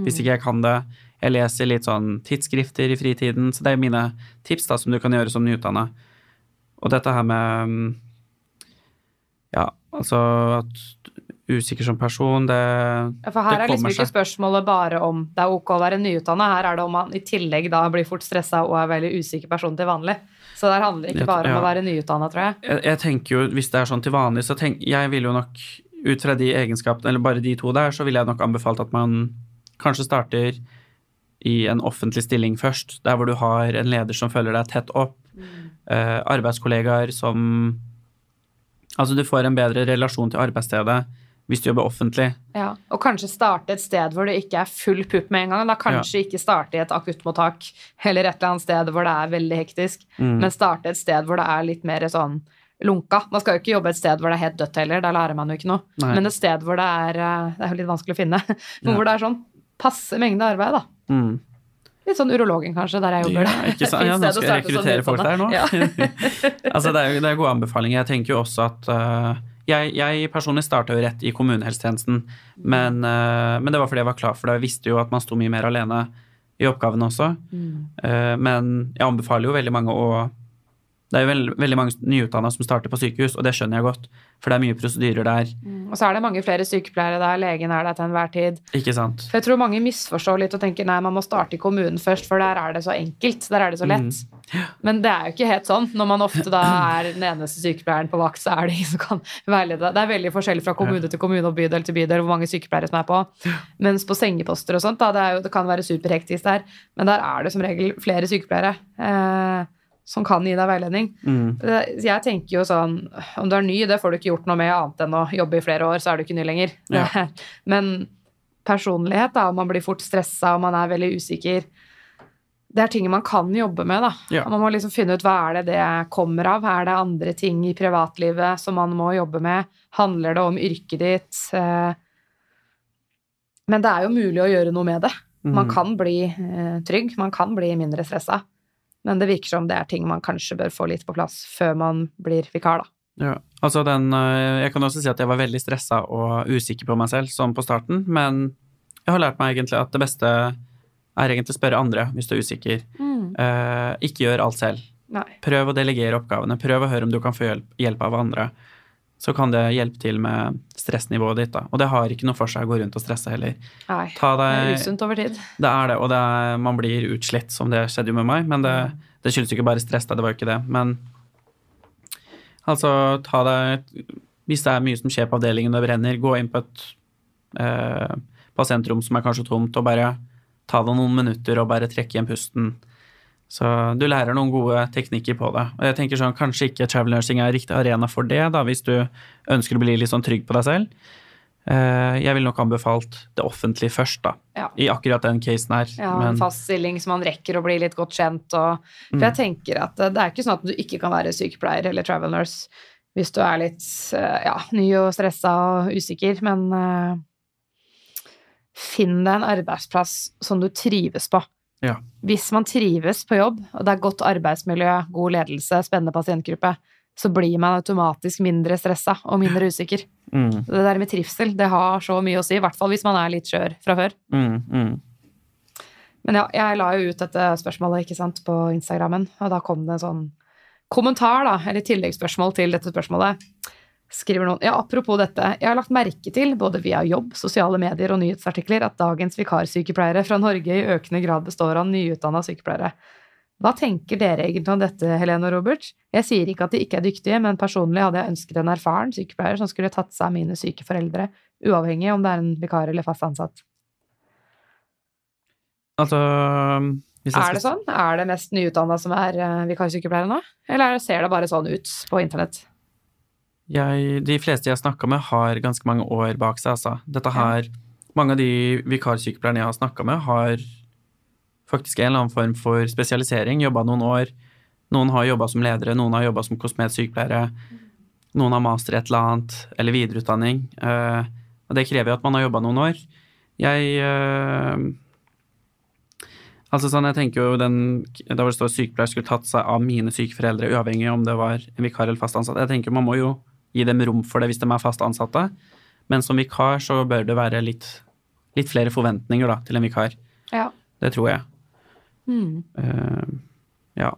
hvis ikke jeg kan det. Jeg leser litt sånn tidsskrifter i fritiden, så det er mine tips da, som du kan gjøre som nyutdanna. Og dette her med mm, Ja, altså at usikker som person, det, kommer seg. Ja, For her det er liksom ikke spørsmålet bare om det er ok å være nyutdanna, her er det om man i tillegg da blir fort stressa og er veldig usikker person til vanlig. Så der handler det ikke bare om Ja. å være nyutdanna, tror jeg. jeg, jeg tenker jo, hvis det er sånn til vanlig, så tenk, jeg vil jo nok ut fra de egenskapene, eller bare de to der, så ville jeg nok anbefalt at man kanskje starter i en offentlig stilling først, der hvor du har en leder som følger deg tett opp, eh, arbeidskollegaer som Altså, du får en bedre relasjon til arbeidsstedet hvis du jobber offentlig. Ja, Og kanskje starte et sted hvor det ikke er full pupp med en gang. Da kanskje ikke starte i et akuttmottak eller et eller annet sted hvor det er veldig hektisk, Mm. men starte et sted hvor det er litt mer sånn lunka. Man skal jo ikke jobbe et sted hvor det er helt dødt heller, da lærer man jo ikke noe. Nei. Men et sted hvor det er eh, Det er jo litt vanskelig å finne, men Ja. hvor det er sånn passe mengde arbeid, da. Mm. Litt sånn urologen, kanskje, der jeg jobber. Ja, ikke sant? Ja, nå skal jeg rekruttere folk der nå. altså, det er, det er gode anbefalinger. Jeg tenker jo også at uh, jeg, jeg personlig starta jo rett i kommunehelsetjenesten, men, uh, men det var fordi jeg var klar for det. Jeg visste jo at man sto mye mer alene i oppgavene også. Eh, men jeg anbefaler jo veldig mange å Det er jo veld, veldig mange nyutdanna som starter på sykehus, og det skjønner jeg godt, for det er mye prosedyrer der. Mm, Og så er det mange flere sykepleiere der, legen er der til enhver tid. Ikke sant? For jeg tror mange misforstår litt og tenker nei, man må starte i kommunen først, for der er det så enkelt. Der er det så lett. Men det er jo ikke helt sånn. Når man ofte da er den eneste sykepleieren på vakt, så er det ingen som kan veilede deg. Det er veldig forskjellig fra kommune til kommune og bydel til bydel hvor mange sykepleiere som er på. Mens på sengeposter og sånt, da, det, jo, det kan være superhektisk der, men der er det som regel flere sykepleiere. Eh, som kan gi deg veiledning. Mm. Jeg tenker jo sånn Om du er ny, det får du ikke gjort noe med annet enn å jobbe i flere år, så er du ikke ny lenger. Ja. Men personlighet, da, om man blir fort stressa og man er veldig usikker Det er ting man kan jobbe med, da. Ja. Man må liksom finne ut hva er det det kommer av. Er det andre ting i privatlivet som man må jobbe med? Handler det om yrket ditt? Eh, Men det er jo mulig å gjøre noe med det. Man Mm. kan bli eh, trygg, man kan bli mindre stressa. Men det virker som det er ting man kanskje bør få litt på plass før man blir vikar, da. Ja. Altså den, øh, jeg kan også si at jeg var veldig stressa og usikker på meg selv sånn på starten, men jeg har lært meg egentlig at det beste er egentlig å spørre andre hvis du er usikker. Eh, ikke gjør alt selv. Nei. Prøv å delegere oppgavene. Prøv å høre om du kan få hjelp, hjelp av andre. Så kan det hjelpe til med stressnivået ditt. da. Og det har ikke noe for seg å gå rundt og stresse heller. Nei. Ta Det er usunt over tid. det er det, og det er, man blir utslitt, som det skjedde jo med meg. Men det, det skyldes jo ikke bare stress, da, det var jo ikke det. Men altså, ta deg Hvis det er mye som skjer på avdelingen og det brenner, gå inn på et eh, pasientrom som er kanskje tomt, og bare ta deg noen minutter og bare trekke igjen pusten. Så du lærer noen gode teknikker på det. Og jeg tenker sånn, Kanskje ikke travel nursing er riktig arena for det, da, hvis du ønsker å bli litt sånn trygg på deg selv. Eh, jeg ville nok anbefalt det offentlige først, da. Ja. I akkurat den casen her. Ja, en fast stilling som man rekker å bli litt godt kjent. Og, for jeg tenker at det er ikke sånn at du ikke kan være sykepleier eller travel nurse hvis du er litt eh, ja, ny og stressa og usikker, men uh, finn deg en arbeidsplass som du trives på. Ja. Hvis man trives på jobb, og det er godt arbeidsmiljø, god ledelse, spennende pasientgruppe, så blir man automatisk mindre stressa og mindre usikker. Mm, Det der med trivsel, det har så mye å si, i hvert fall hvis man er litt skjør fra før. mm, mm. Men ja, jeg la jo ut dette spørsmålet ikke sant, på Instagrammen, og da kom det en sånn kommentar, da, eller tilleggsspørsmål til dette spørsmålet. Skriver noen Ja, apropos dette, jeg har lagt merke til, både via jobb, sosiale medier og nyhetsartikler, at dagens vikarsykepleiere fra Norge i økende grad består av nyutdanna sykepleiere. Hva tenker dere egentlig om dette, Helene og Robert? Jeg sier ikke at de ikke er dyktige, men personlig hadde jeg ønsket en erfaren sykepleier som skulle tatt seg av mine syke foreldre, uavhengig om det er en vikar eller fast ansatt. Altså Er det sånn? Er det mest nyutdanna som er uh, vikarsykepleiere nå? Eller er ser det bare sånn ut på internett? Jeg, de fleste jeg har snakka med, har ganske mange år bak seg. Altså. Dette her, Mange av de vikarsykepleierne jeg har snakka med, har faktisk en eller annen form for spesialisering. Jobba noen år. Noen har jobba som ledere, noen har jobba som kosmetsykepleiere. Noen har master et eller annet, eller videreutdanning. Uh, og det krever jo at man har jobba noen år. Jeg uh, Altså sånn, jeg tenker jo den, Da hvor det står sykepleier skulle tatt seg av mine syke foreldre, uavhengig om det var en vikar eller fast ansatt. Jeg tenker Man må jo gi dem rom for det hvis de er fast ansatte. Men som vikar så bør det være litt, litt flere forventninger da, til en vikar. Ja. Det tror jeg. Mm. Uh, ja.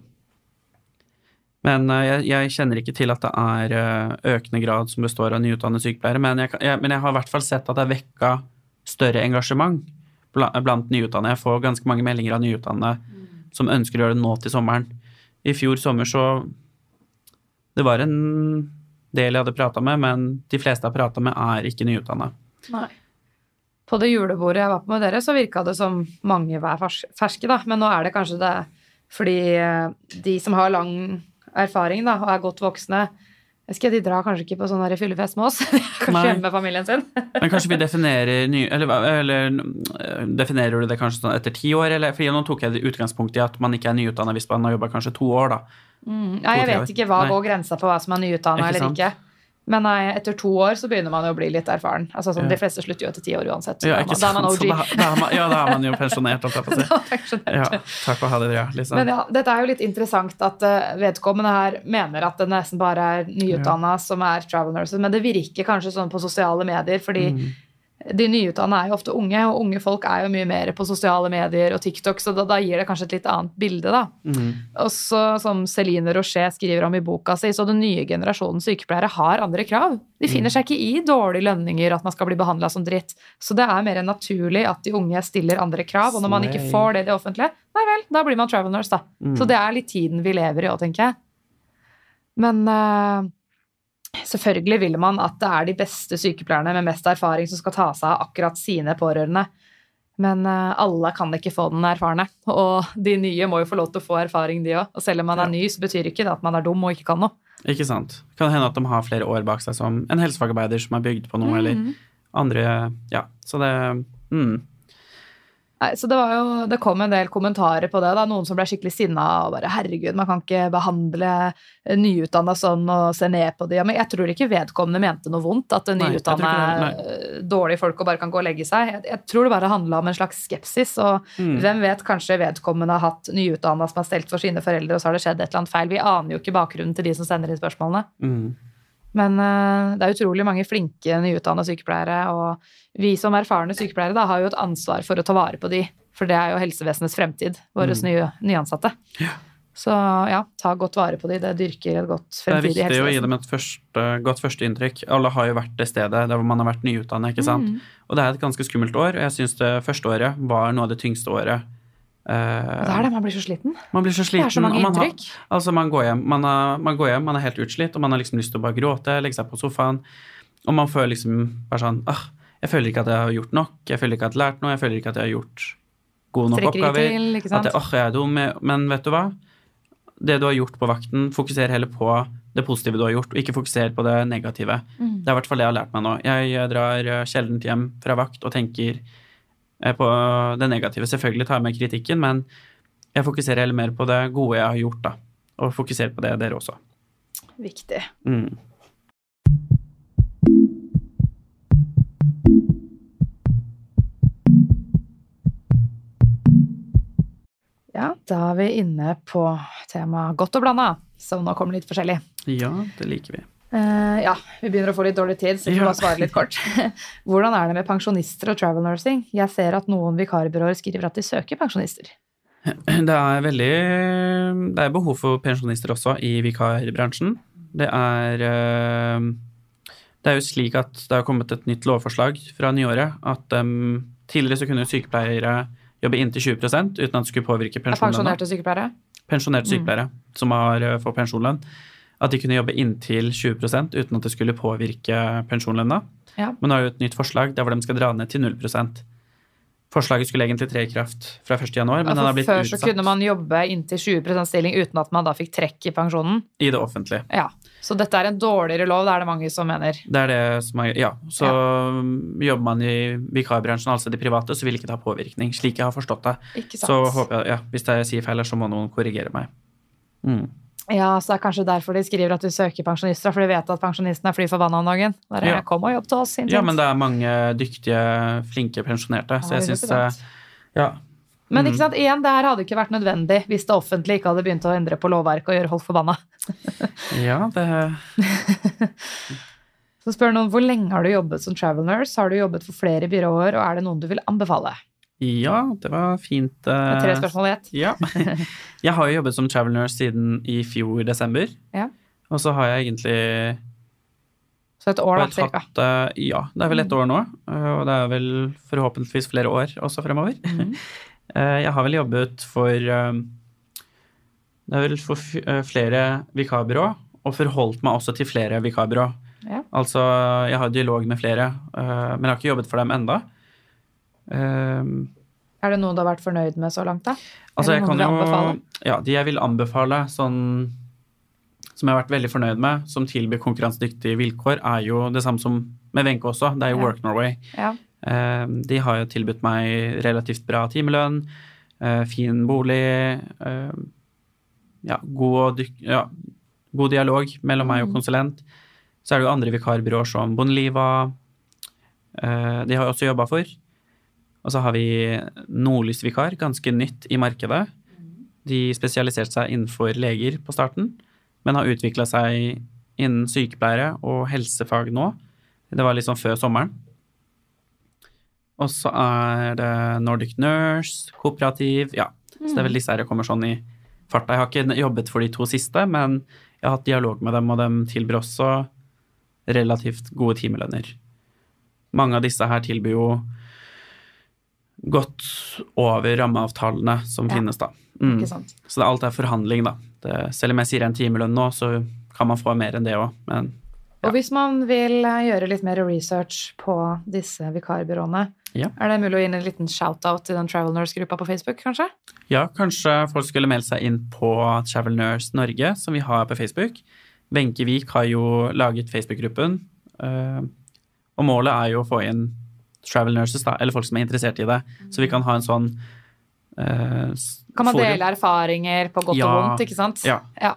Men eh, jeg, jeg kjenner ikke til at det er eh, økende grad som består av nyutdannede sykepleiere. Men jeg, jeg, men jeg har i hvert fall sett at det er vekka større engasjement blant, blant nyutdannede. Jeg får ganske mange meldinger av nyutdannede som ønsker å gjøre det nå til sommeren. I fjor sommer så Det var en del jeg hadde prata med, men de fleste jeg har prata med, er ikke nyutdanna. På det julebordet jeg var på med dere, så virka det som mange var ferske, da. Men nå er det kanskje det fordi eh, de som har lang erfaring da, og er godt voksne jeg skal, De drar kanskje ikke på sånn fyllefest med oss. Kanskje Nei. hjemme med familien sin. Men kanskje vi definerer ny, eller, eller øh, definerer du det kanskje sånn etter ti år, eller? Fordi nå tok jeg utgangspunkt i at man ikke er nyutdanna hvis man har jobba kanskje to år, da. Mm. Ja, jeg vet ikke hva Nei. går grensa på hva som er nyutdanna eller ikke. Men nei, etter to år så begynner man jo å bli litt erfaren. Altså sånn, Ja. De fleste slutter jo etter ti år uansett. Ja, da er man- OG. da, da er man, ja, da er man jo pensjonert, holdt jeg på å si. Ja, takk og ha det ja, liksom. Men ja, dette er jo litt interessant at eh, vedkommende her mener at det nesten bare er nyutdanna som er travel nurses, men det virker kanskje sånn på sosiale medier, fordi Mm. De nyutdanna er jo ofte unge, og unge folk er jo mye mer på sosiale medier og TikTok, så da, da gir det kanskje et litt annet bilde, da. Mm. Og så, som Celine Rocher skriver om i boka si, så den nye generasjonen sykepleiere har andre krav. De finner seg ikke i dårlige lønninger, at man skal bli behandla som dritt. Så det er mer enn naturlig at de unge stiller andre krav, og når man ikke får det i det offentlige, nei vel, da blir man travel nurse, da. Mm. Så det er litt tiden vi lever i òg, tenker jeg. Men eh, selvfølgelig vil man at det er de beste sykepleierne med mest erfaring som skal ta seg av akkurat sine pårørende. Men eh, alle kan ikke få den erfarne, og de nye må jo få lov til å få erfaring, de òg. Og selv om man er ny, så betyr ikke det at man er dum og ikke kan noe. Ikke sant. Kan hende at de har flere år bak seg som en helsefagarbeider som har bygd på noe, eller Mhm. andre Ja, så det mm. Nei, så det, var jo, det kom en del kommentarer på det. da, Noen som ble skikkelig sinna og bare 'herregud, man kan ikke behandle nyutdanna sånn og se ned på de'. Ja, Men jeg tror ikke vedkommende mente noe vondt, at nyutdanna er eh, dårlige folk og bare kan gå og legge seg. Jeg, jeg tror det bare handla om en slags skepsis. Og Mm. hvem vet, kanskje vedkommende har hatt nyutdanna som har stelt for sine foreldre, og så har det skjedd et eller annet feil. Vi aner jo ikke bakgrunnen til de som sender inn spørsmålene. Mm. Men uh, det er utrolig mange flinke nyutdanna sykepleiere, og vi som erfarne sykepleiere da, har jo et ansvar for å ta vare på de, for det er jo helsevesenets fremtid, våre Mm. nye, nyansatte. Ja. Så ja, ta godt vare på de, det dyrker et godt Det er viktig å gi dem et første, godt førsteinntrykk. Alle har jo vært det stedet der hvor man har vært nyutdannet, ikke sant. Mm. Og det er et ganske skummelt år, og jeg syns det første året var noe av det tyngste året. Og det er det, man blir så sliten. Man blir så Det sliten. er så mange og man har- Altså, man går hjem, man, er, man går hjem, man er helt utslitt, og man har liksom lyst til å bare gråte, legge seg på sofaen. Og man føler liksom bare sånn ah, Jeg føler ikke at jeg har gjort nok, jeg føler ikke at jeg har lært noe, jeg føler ikke at jeg har gjort gode nok Strekker oppgaver. til, At jeg, oh, jeg er dum. Men vet du hva? Det du har gjort på vakten, fokuser heller på det positive du har gjort, og ikke fokuser på det negative. Mm. Det er i hvert fall det jeg har lært meg nå. Jeg drar eh, sjelden hjem fra vakt og tenker på det negative. Selvfølgelig tar jeg med kritikken, men jeg fokuserer heller mer på det gode jeg har gjort, da. Og fokuserer på det, dere også. Viktig. Mm. Ja, da er vi inne på temaet godt og blanda, som nå kommer litt forskjellig. Ja, det liker vi. Eh, ja, vi begynner å få litt dårlig tid, så vi må Ja. svare litt kort. Hvordan er det med pensjonister og travel nursing? Jeg ser at noen vikarbyråer skriver at de søker pensjonister. Det er veldig Det er behov for pensjonister også i vikarbransjen. Det er eh, Det er jo slik at det har kommet et nytt lovforslag fra nyåret at um, tidligere så kunne sykepleiere jobbe inntil 20 uten at det skulle påvirke pensjonslønna. pensjonerte sykepleiere? Pensjonerte Mm. som har fått får pensjonslønn. At de kunne jobbe inntil 20% uten at det skulle påvirke pensjonslønna. Ja. Men nå det jo et nytt forslag der hvor de skal dra ned til 0% Forslaget skulle egentlig tre i kraft fra 1. januar, men altså, den har blitt før så kunne man jobbe inntil 20 stilling uten at man da fikk trekk i pensjonen. i det offentlige. Ja, Så dette er en dårligere lov, det er det mange som mener. Det er det som er Ja. Så ja. jobber man i vikarbransjen, altså de private, så vil ikke det ha påvirkning. Slik jeg har forstått det. Ikke sant? Så håper jeg Ja, hvis jeg sier feil, så må noen korrigere meg. Mm. Ja, så det er kanskje derfor de skriver at de søker pensjonister, for de vet at pensjonistene er fly forbanna om dagen. Bare Ja. kom og jobb til oss. Ja, men det er mange dyktige, flinke pensjonerte, så jeg syns 100%. Ja. Men Mm. ikke sant, igjen, det her hadde ikke vært nødvendig hvis det offentlige ikke hadde begynt å endre på lovverket og gjøre folk forbanna. Ja, det Så spør noen hvor lenge har du jobbet som travel nurse? Har du jobbet for flere byråer, og er det noen du vil anbefale? Ja, det var fint. Det tre eh, spørsmål i ett. Ja. Jeg har jo jobbet som travel nurse siden i fjor desember. Ja. Og så har jeg egentlig Så et år, da, cirka. hatt eh, Ja, det er vel et år nå. eh, Og det er vel forhåpentligvis flere år også fremover. Eh, Jeg har vel jobbet for Det er vel for flere vikarbyrå, og forholdt meg også til flere vikarbyrå. Ja. Altså, jeg har dialog med flere, men jeg har ikke jobbet for dem enda. Eh, Er det noen du har vært fornøyd med så langt, da? Altså, jeg kan jo anbefale? Ja, de jeg vil anbefale, sånn som jeg har vært veldig fornøyd med, som tilbyr konkurransedyktige vilkår, er jo det samme som med Wenche også. Det er jo Ja. Work Norway. Ja. Eh, De har jo tilbudt meg relativt bra timelønn, eh, fin bolig, eh, ja, god, ja, god dialog mellom meg og Mm. konsulent. Så er det jo andre vikarbyråer som Bondeliva. eh, de har jeg også jobba for. Og så har vi Nordlysvikar, ganske nytt i markedet. De spesialiserte seg innenfor leger på starten, men har utvikla seg innen sykepleiere og helsefag nå. Det var sånn før sommeren. Og så er det Nordic Nurse, Kooperativ, ja. Så det er vel disse her jeg kommer sånn i farta. Jeg har ikke jobbet for de to siste, men jeg har hatt dialog med dem, og de tilbyr også relativt gode timelønner. Mange av disse her tilbyr jo godt over rammeavtalene som Ja. finnes, da. Mm. Så det, alt er forhandling, da. Det, selv om jeg sier en timelønn nå, så kan man få mer enn det òg, men Og hvis man vil eh, gjøre litt mer research på disse vikarbyråene, Ja. er det mulig å gi en liten shout-out til den Travel Nurse-gruppa på Facebook, kanskje? Ja, kanskje folk skulle melde seg inn på Travel Nurse Norge, som vi har på Facebook. Wenche Wiik har jo laget Facebook-gruppen, eh, og målet er jo å få inn Travel Nurses, da, eller folk som er interessert i det, så vi kan ha en sånn uh, Kan man dele erfaringer på godt Ja. og vondt, ikke sant? Ja. ja.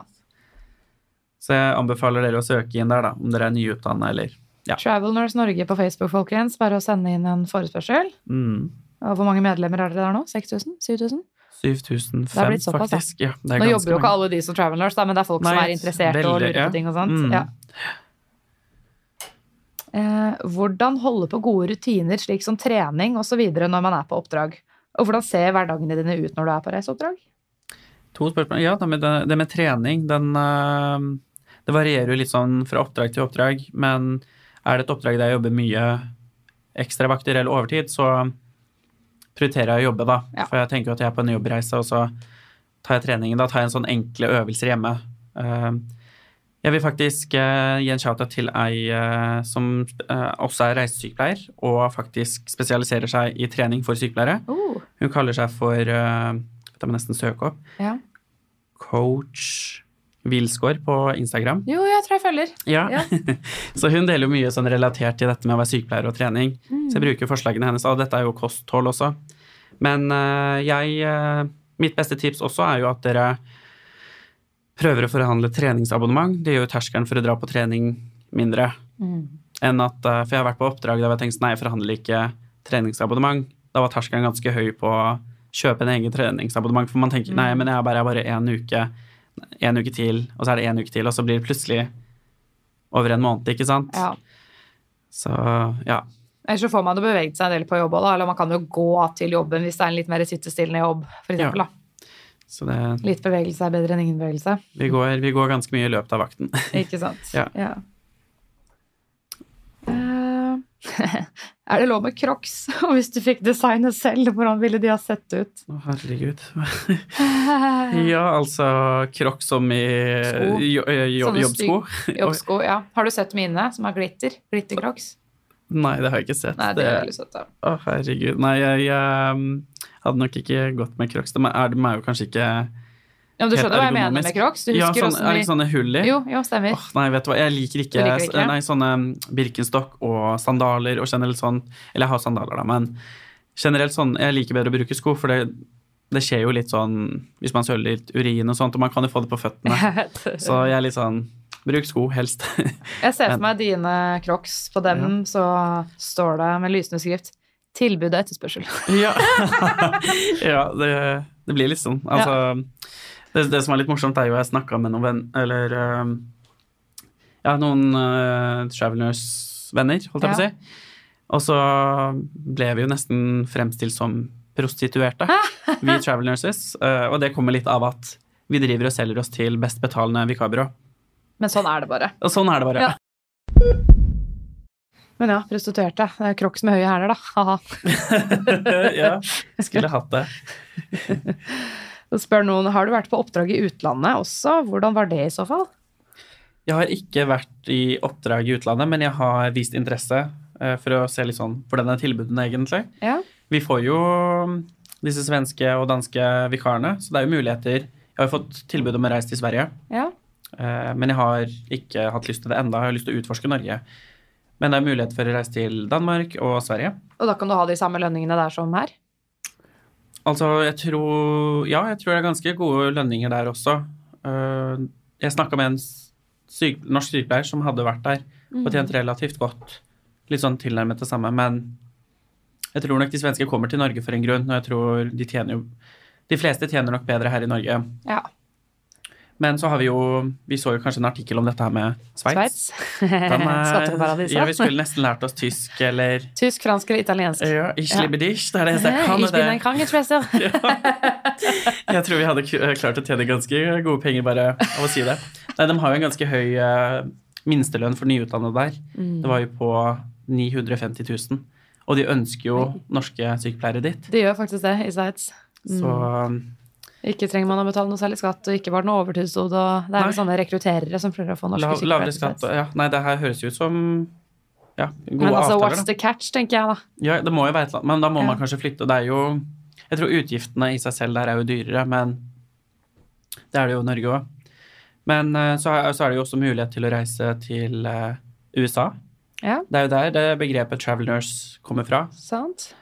Så jeg anbefaler dere å søke inn der, da, om dere er nyutdanna eller Ja. Travel Nurse Norge på Facebook, folkens. Bare å sende inn en forespørsel. mm, Og hvor mange medlemmer er dere der nå? 6000? 7000? 7005, Det er blitt såpass, faktisk. Ja, det Nå jobber jo ikke alle de som Travel Nurse, da, men det er folk som er interessert og veldig, lurer ja. på ting og sånt. Mm. Ja. Eh, hvordan holde på gode rutiner, slik som trening osv. når man er på oppdrag? Og hvordan ser hverdagene dine ut når du er på reiseoppdrag? To spørsmål. Ja, det med, det med trening, den øh, Det varierer jo litt sånn fra oppdrag til oppdrag, men er det et oppdrag der jeg jobber mye ekstravakter eller overtid, så prioriterer jeg å jobbe, da. Ja. For jeg tenker at jeg er på en jobbreise, og så tar jeg treningen. Da tar jeg en sånn enkle øvelser hjemme. Eh, jeg vil faktisk uh, gi en shout-out til ei uh, som uh, også er reisesykepleier, og faktisk spesialiserer seg i trening for sykepleiere. Oh, Hun kaller seg for Dette må jeg nesten søke opp. ja. Coach Wilsgård på Instagram. Jo, jeg tror jeg følger. Ja. Ja. så hun deler jo mye sånn relatert til dette med å være sykepleier og trening. Mm. Så jeg bruker forslagene hennes, og dette er jo kosthold også. Men jeg Mitt beste tips også er jo at dere prøver å forhandle treningsabonnement. Det gjør jo terskelen for å dra på trening mindre. Mm. Enn at, eh, for jeg har vært på oppdrag der jeg tenkte nei, jeg forhandler ikke treningsabonnement. Da var terskelen ganske høy på å kjøpe en egen treningsabonnement, for man tenker Mm. nei, men jeg er bare, jeg er bare en uke, en uke til, og så er det en uke til, og så blir det plutselig over en måned, ikke sant? Ja. Så ja. Ellers så får man jo beveget seg en del på jobb òg. Eller man kan jo gå til jobben hvis det er en litt mer sittestillende jobb, for Ja. Det, Litt bevegelse er bedre enn ingen bevegelse. vi, går, vi går ganske mye i løpet av vakten. Ikke sant? Ja. Eh, er det lov med crocs? Og hvis du fikk designet selv, hvordan ville de ha sett ut? Å, herregud. ja, altså crocs som i Sko. jo, jo, jobbsko. Jobbsko, ja. Har du sett mine, som har glitter? Glittercrocs? Nei, det har jeg ikke sett. Nei, det da. Å, herregud. Nei, jeg, jeg um, hadde nok ikke gått med crocs. De er, de er jo kanskje ikke Ja, men du skjønner hva jeg mener med crocs? Du Ja, sånn, er det ikke sånne hull i? Jo, jo, stemmer. Oh, nei, vet du hva, jeg liker ikke, liker ikke? Nei, sånne Birkenstock og sandaler og generelt sånn Eller jeg har sandaler, da, men generelt sånn Jeg liker bedre å bruke sko, for det, det skjer jo litt sånn hvis man søler litt urin og sånt, og man kan jo få det på føttene. Så jeg er litt sånn Bruk sko, helst. Jeg ser for meg dine crocs. På dem så står det med lysende skrift 'Tilbud og etterspørsel'. ja, ja det, det blir litt sånn. Altså, det, det som er litt morsomt, er jo jeg snakka med noen venn... Eller um, ja, noen uh, Travelers-venner, holdt jeg på å si. Og så ble vi jo nesten fremstilt som prostituerte, vi Travel Nurses. Uh, og det kommer litt av at vi driver og selger oss til best betalende vikarbyrå. Men sånn er det bare. Og sånn er det bare. Ja. Men ja, prostituerte. Det er crocs med høye hæler, da. Haha. ja, skulle hatt det. Så spør noen har du vært på oppdrag i utlandet også. Hvordan var det i så fall? Jeg har ikke vært i oppdrag i utlandet, men jeg har vist interesse eh, for å se litt sånn hvordan er tilbudene egentlig. Ja. Vi får jo disse svenske og danske vikarene, så det er jo muligheter. Jeg har jo fått tilbud om å reise til Sverige, ja. eh, men jeg har ikke hatt lyst til det enda. Jeg har lyst til å utforske Norge. Men det er mulighet for å reise til Danmark og Sverige. Og da kan du ha de samme lønningene der som her? Altså, jeg tror Ja, jeg tror det er ganske gode lønninger der også. Eh, jeg snakka med en syk, norsk sykepleier som hadde vært der og tjent relativt godt. Litt sånn tilnærmet det samme, men jeg tror nok de svenske kommer til Norge for en grunn, og jeg tror de tjener jo De fleste tjener nok bedre her i Norge. Ja. Men så har vi jo Vi så jo kanskje en artikkel om dette her med Sveits. Skatteparadiset. Ja, vi skulle nesten lært oss tysk eller Tysk, fransk eller italiensk. Ja, ich Ja. liebe dich. Det er det eneste jeg kan. Ich bin ein en Krankenschwester. Jeg tror vi hadde klart å tjene ganske gode penger bare av å si det. Nei, de har jo en ganske høy eh, minstelønn for nyutdannede der. Mm. Det var jo på 950 000. Og de ønsker jo norske sykepleiere dit. De gjør faktisk det i Sveits. Så Ikke trenger man å betale noe særlig skatt, og ikke var det noe overtilskudd, og det er jo sånne rekrutterere som prøver å få norske La, sykepleiere skatt Ja, nei, det her høres ut som ja, gode Men altså, avtaler. what's Da. the catch, tenker jeg da. Ja, det må jo være et. Men da må Ja. man kanskje flytte. Det er jo Jeg tror utgiftene i seg selv der er jo dyrere, men det er det jo i Norge òg. Men eh, så så er det jo også mulighet til å reise til uh, USA. Ja, Det er jo der det begrepet travel nurse kommer fra. sant.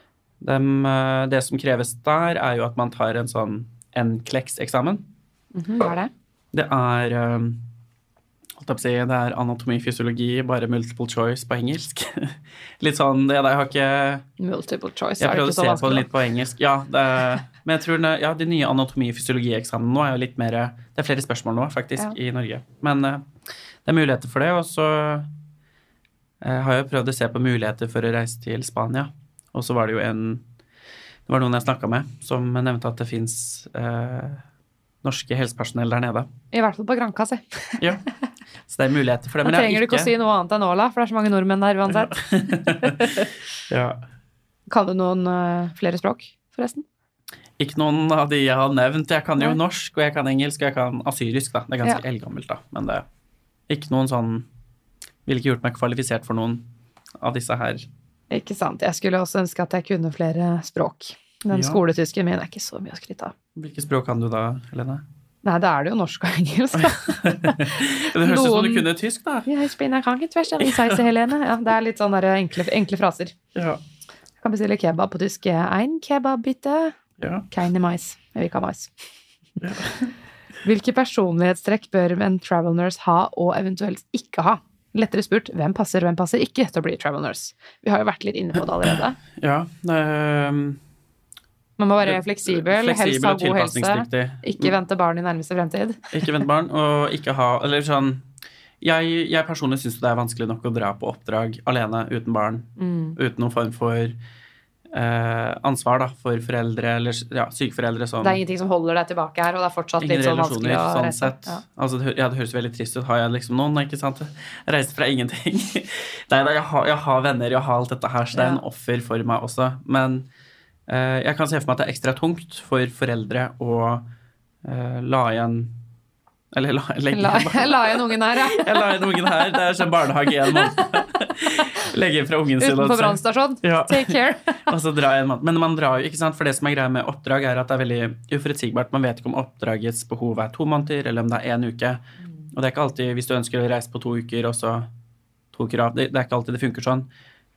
Dem, eh, det som kreves der, er jo at man tar en sånn NCLEX-eksamen. Mhm, Hva er det? Det er jeg å si, det er anatomi, fysiologi, bare multiple choice på engelsk. litt sånn Jeg, jeg har ikke Multiple choice, Jeg er det prøvde å ikke så se på det litt på engelsk. Ja, det, men jeg tror det- ja, de nye anatomi- og fysiologieksamene nå er jo litt mer Det er flere spørsmål nå, faktisk, Ja. i Norge. Men eh, det er muligheter for det. Og så eh, har jeg prøvd å se på muligheter for å reise til Spania. Og så var det jo en Det var noen jeg snakka med, som nevnte at det fins eh, norske helsepersonell der nede. I hvert fall på Granka, si. Ja. Så det er muligheter for det. Da Men jeg trenger har du ikke å si noe annet enn Åla, for det er så mange nordmenn der uansett. ja. Kan du noen uh, flere språk, forresten? Ikke noen av de jeg har nevnt. Jeg kan jo Nei. norsk, og jeg kan engelsk, og jeg kan asyrisk, da. Det er ganske Ja. eldgammelt, da. Men det er ikke noen sånn Ville ikke gjort meg kvalifisert for noen av disse her. Ikke sant. Jeg skulle også ønske at jeg kunne flere språk. Den Ja. skoletysken min er ikke så mye å skryte av. Hvilke språk kan du da, Helene? Nei, da er det jo norsk og engelsk. da. Det høres ut som du kunne tysk, da. Jeg spinner ikke tvers, jeg Helene. Ja, det er litt sånn der enkle, enkle fraser. Ja. Jeg kan bestille kebab på tysk. Ein kebab, bitte. ja. Keine mais. Jeg vil ikke ha mais. Hvilke personlighetstrekk bør en travel nurse ha, og eventuelt ikke ha? Lettere spurt, hvem passer hvem passer ikke til å bli travel nurse? Vi har jo vært litt inne på det allerede. ja øh, Man må være fleksibel, helst ha god helse. Ikke vente barn i nærmeste fremtid. Ikke vente barn, og ikke ha Eller sånn Jeg, jeg personlig syns det er vanskelig nok å dra på oppdrag alene uten barn. Mm. Uten noen form for ansvar da, for foreldre eller ja, sykeforeldre. som Det er ingenting som holder deg tilbake her, og det er fortsatt litt sånn vanskelig å sånn reise. sett. Ja. Altså, det, ja, det høres veldig trist ut. Har jeg liksom noen? Ikke sant? Jeg reiste fra ingenting. Nei, da, jeg, jeg har venner, jeg har alt dette her, så det er en offer for meg også. Men eh, jeg kan se for meg at det er ekstra tungt for foreldre å eh, la igjen Eller la, legge La, la igjen ungen her, ja. Jeg la igjen ungen her. Det er sånn barnehage i en måned. Legge fra ungen sin. Utenfor og så- brannstasjon. Ja. Take care. og så dra en måned. Men man drar jo, ikke sant? For det som er greia med oppdrag, er at det er veldig uforutsigbart. Man vet ikke om oppdragets behov er to måneder, eller om det er én uke. Og det er ikke alltid, hvis du ønsker å reise på to uker, og så to uker av Det, det er ikke alltid det funker sånn.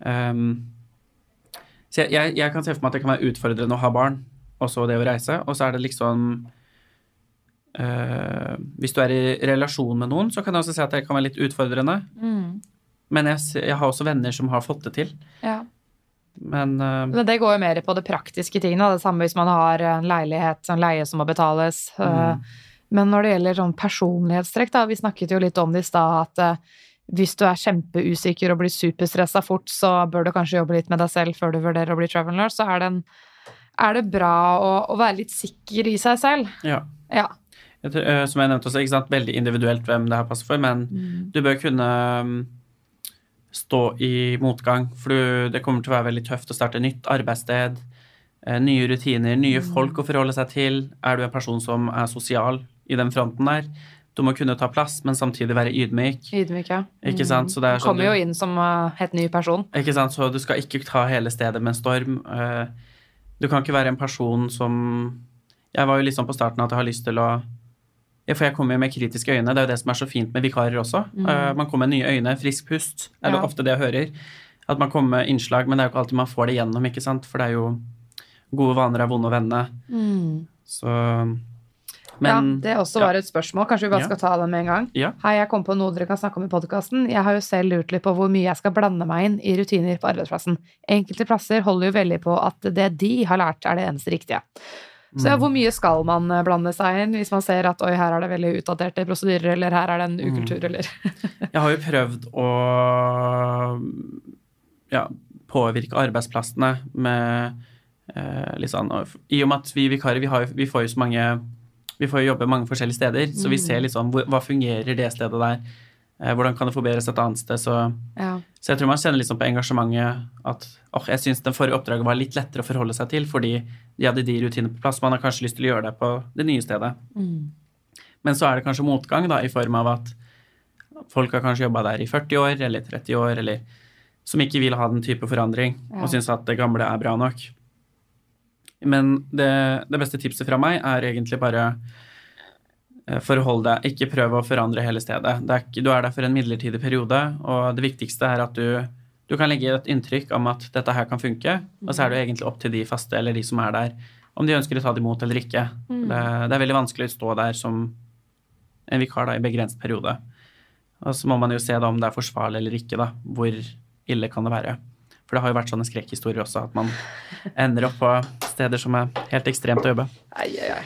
Um, så jeg, jeg, jeg kan se for meg at det kan være utfordrende å ha barn, og så det å reise. Og så er det liksom eh, Hvis du er i relasjon med noen, så kan jeg også si at det kan være litt utfordrende. Mm. Men jeg, jeg har også venner som har fått det til. Ja. Men uh, Men det går jo mer på det praktiske tingene. Det samme hvis man har en leilighet, en leie som må betales. Mm. Uh, Men når det gjelder sånn personlighetstrekk, da, vi snakket jo litt om det i stad, at eh, hvis du er kjempeusikker og blir superstressa fort, så bør du kanskje jobbe litt med deg selv før du vurderer å bli traveler. Så er det, en, er det bra å, å være litt sikker i seg selv. ja. Ja. Eh, som jeg nevnte også, ikke sant? veldig individuelt hvem det her passer for, men Mm. du bør kunne mm, stå i motgang, for du, det kommer til å være veldig tøft å starte nytt arbeidssted, eh, nye rutiner, nye Mm. folk å forholde seg til. Er du en person som er sosial i den fronten der? Du må kunne ta plass, men samtidig være ydmyk. Ydmyk, ja. Ikke sant? Så det er Du sånn kommer jo inn som uh, helt ny person. Ikke sant? Så du skal ikke ta hele stedet med en storm. Uh, Du kan ikke være en person som Jeg var jo litt sånn på starten at jeg har lyst til å For jeg kommer jo med kritiske øyne. Det er jo det som er så fint med vikarer også. Eh, Man kommer med nye øyne, frisk pust. Er det Ja. ofte det jeg hører. At man kommer med innslag, men det er jo ikke alltid man får det gjennom, ikke sant. For det er jo Gode vaner er vonde å vende. Mm. Så Men ja, det også ja. et spørsmål. Kanskje vi bare Ja. skal ta det med en gang. Ja. Hei, jeg kom på noe dere kan snakke om i podkasten. Jeg har jo selv lurt litt på hvor mye jeg skal blande meg inn i rutiner på arbeidsplassen. Enkelte plasser holder jo veldig på at det de har lært, er det eneste riktige. Så Mm. hvor mye skal man eh, blande seg inn hvis man ser at oi, her er det veldig utdaterte prosedyrer, eller her er det en Mm. ukultur, eller Jeg har jo prøvd å ja, påvirke arbeidsplassene med eh, litt sånn I og med at vi vikarer, vi, har, vi får jo så mange Vi får jo jobbe mange forskjellige steder, så vi ser ser sånn hvor, hva fungerer det stedet der. Eh, hvordan kan det forbedres et annet sted. Så, ja. så jeg tror man kjenner liksom på engasjementet at oh, jeg syns den forrige oppdraget var litt lettere å forholde seg til, fordi de hadde de rutinene på plass. Man har kanskje lyst til å gjøre det på det nye stedet. Mm. Men så er det kanskje motgang da, i form av at folk har kanskje jobba der i 40 år eller 30 år, eller som ikke vil ha den type forandring, Ja. og syns at det gamle er bra nok. Men det, det beste tipset fra meg er egentlig bare forhold deg, ikke prøv å forandre hele stedet. Det er ikke, du er der for en midlertidig periode, og det viktigste er at du, du kan legge et inntrykk om at dette her kan funke, og så er det egentlig opp til de faste eller de som er der, om de ønsker å ta det imot eller ikke. Mm. Det, det er veldig vanskelig å stå der som en vikar da, i begrenset periode. Og så må man jo se da om det er forsvarlig eller ikke, da. Hvor ille kan det være. For det har jo vært sånne skrekkhistorier også, at man ender opp på steder som er helt ekstremt å jobbe. Ai, ai, ai.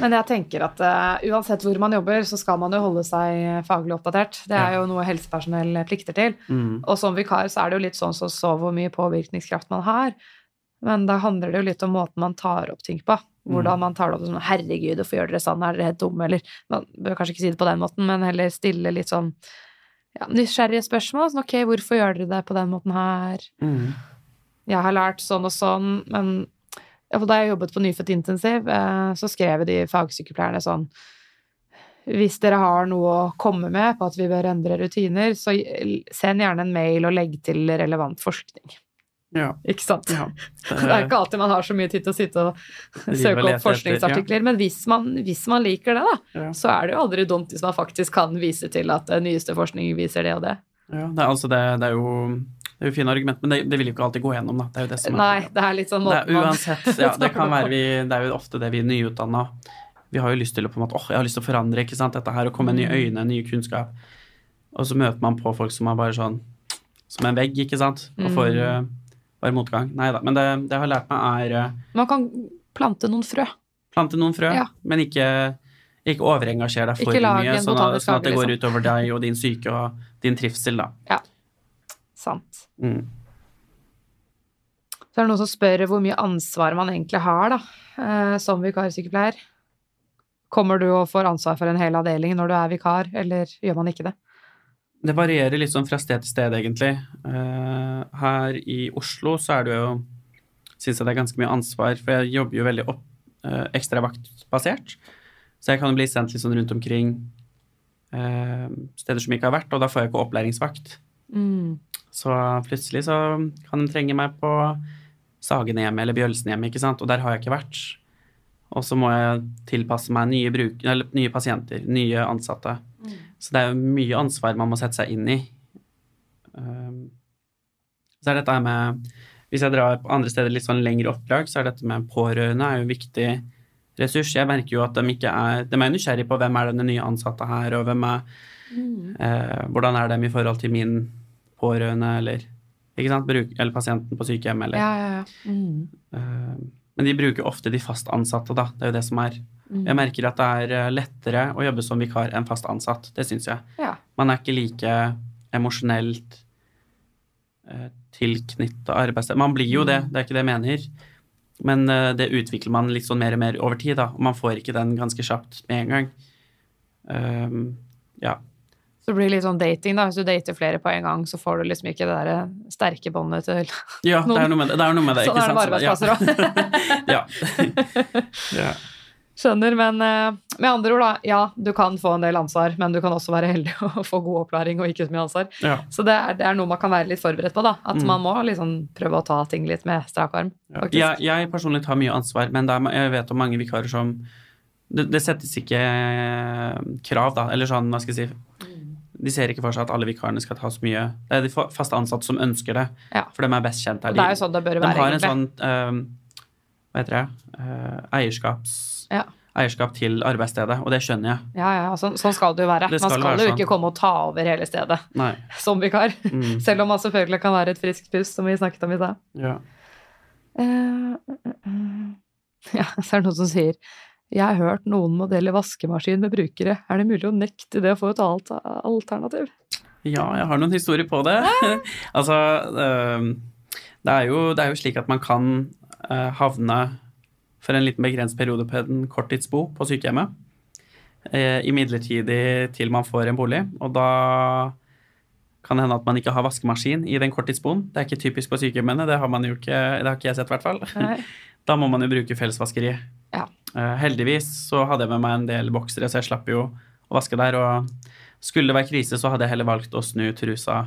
Men jeg tenker at uh, uansett hvor man jobber, så skal man jo holde seg faglig oppdatert. Det er jo noe helsepersonell plikter til. Mm. Og som vikar så er det jo litt sånn som så, hvor mye påvirkningskraft man har. Men da handler det jo litt om måten man tar opp ting på. Hvordan man tar det opp sånn 'herregud, hvorfor gjør dere sånn, er dere helt dumme', eller Man bør kanskje ikke si det på den måten, men heller stille litt sånn ja, nysgjerrige spørsmål. Sånn 'ok, hvorfor gjør dere det på den måten her'? Mm. Jeg har lært sånn og sånn, men da jeg jobbet på Nyfødt intensiv, eh, så skrev de fagsykepleierne sånn Hvis dere har noe å komme med på at vi bør endre rutiner, så send gjerne en mail og legg til relevant forskning. Ja. Ikke sant? ja. Det er ikke alltid man har så mye tid til å sitte og søke opp opp etter, forskningsartikler, men hvis man, hvis man liker det, da, Ja. så er det jo aldri dumt hvis man faktisk kan vise til at nyeste forskning viser det og det. Ja, det er, altså det, det er jo det er jo fine argument, men det, det vil jo ikke alltid gå gjennom, da. Det er jo det som er Nei, det er litt sånn måten man uansett, ja, det kan være vi, det er jo ofte det vi nyutdanna Vi har jo lyst til å på en måte, åh, jeg har lyst til å forandre ikke sant, dette her, og komme med nye øyne, nye kunnskap. Og så møter man på folk som er bare sånn som en vegg, ikke sant, og får uh, bare motgang. Nei da. Men det, det jeg har lært meg, er uh, Man kan plante noen frø. plante noen frø, Ja. men ikke, ikke overengasjer deg for mye, sånn at, sånn at det går liksom. utover deg og din syke og din trivsel, da. Sant. Mm. Så er det noen som spør hvor mye ansvar man egentlig har da, eh, som vikarsykepleier. Kommer du og får ansvar for en hel avdeling når du er vikar, eller gjør man ikke det? Det varierer litt sånn fra sted til sted, egentlig. Eh, her i Oslo så er det jo Syns jeg det er ganske mye ansvar, for jeg jobber jo veldig opp, ekstra vaktbasert. Så jeg kan jo bli sendt litt sånn rundt omkring eh, steder som ikke har vært, og da får jeg ikke opplæringsvakt. Mm. Så plutselig så kan de trenge meg på Sagenhjemmet eller Bjølsenhjemmet, ikke sant, og der har jeg ikke vært. Og så må jeg tilpasse meg nye, bruk, eller nye pasienter, nye ansatte. Så det er jo mye ansvar man må sette seg inn i. Um, så er dette med Hvis jeg drar på andre steder litt sånn lengre oppdrag, så er dette med pårørende er jo en viktig ressurs. Jeg merker jo at de ikke er De er nysgjerrige på hvem er denne nye ansatte her, og hvem er eh, Hvordan er dem i forhold til min pårørende, eller Bruk, eller pasienten på sykehjem, eller Ja, ja, ja. Mm. eh, Men de bruker ofte de fast ansatte, da. Det er jo det som er Mm. jeg merker at det er eh, lettere å jobbe som vikar enn fast ansatt. Det syns jeg. Ja. Man er ikke like emosjonelt eh, tilknytta arbeidsstedet. Man blir jo det, det er ikke det jeg mener. Men det utvikler man litt sånn mer og mer over tid, da. Og man får ikke den ganske kjapt med en gang. Um, ja. Så det blir litt sånn dating, da. Hvis du dater flere på en gang, så får du liksom ikke det der sterke båndet til ja, det er noe med det. det, er noe med det Sånn er det med arbeidsplasser òg. Ja. ja. Skjønner, men eh, med andre ord, da. Ja, du kan få en del ansvar, men du kan også være heldig og få god opplæring og ikke så mye ansvar. ja. Så det er, det er noe man kan være litt forberedt på, da. At Mm. man må liksom prøve å ta ting litt med strak arm. Ja. Jeg, personlig tar mye ansvar, men det er, jeg vet om mange vikarer som det, det settes ikke eh, krav, da. Eller sånn, hva skal jeg si De ser ikke for seg at alle vikarene skal ta så mye. Det er de fast ansatte som ønsker det, Ja. for de er best kjent her. De, det er jo sånn det bør de være, har en sånn uh, Hva heter det? uh, eierskaps... Ja. eierskap til arbeidsstedet, og det skjønner jeg. Ja, ja, sånn, sånn skal det jo være. Det Man skal skal være jo sånn. ikke komme og ta over hele stedet Nei. som vikar. Mm. Selv om man selvfølgelig kan være et friskt pust, som vi snakket om i stad. Ja. Uh, Ja, så er det noen som sier Jeg har hørt noen modeller vaskemaskin med brukere. Er det mulig å nekte det å få et alternativ? Ja, jeg har noen historier på det. altså, det er, jo, det er jo slik at man kan øh, havne for en liten begrenset periode på en korttidsbo på sykehjemmet. eh, Imidlertidig til man får en bolig. Og da kan det hende at man ikke har vaskemaskin i den korttidsboen. Det er ikke typisk på sykehjemmene, det har, man jo ikke, det har ikke jeg sett i hvert fall. Da må man jo bruke fellesvaskeriet. Ja. Eh, heldigvis så hadde jeg med meg en del boksere, så jeg slapp jo å vaske der. Og skulle det være krise, så hadde jeg heller valgt å snu trusa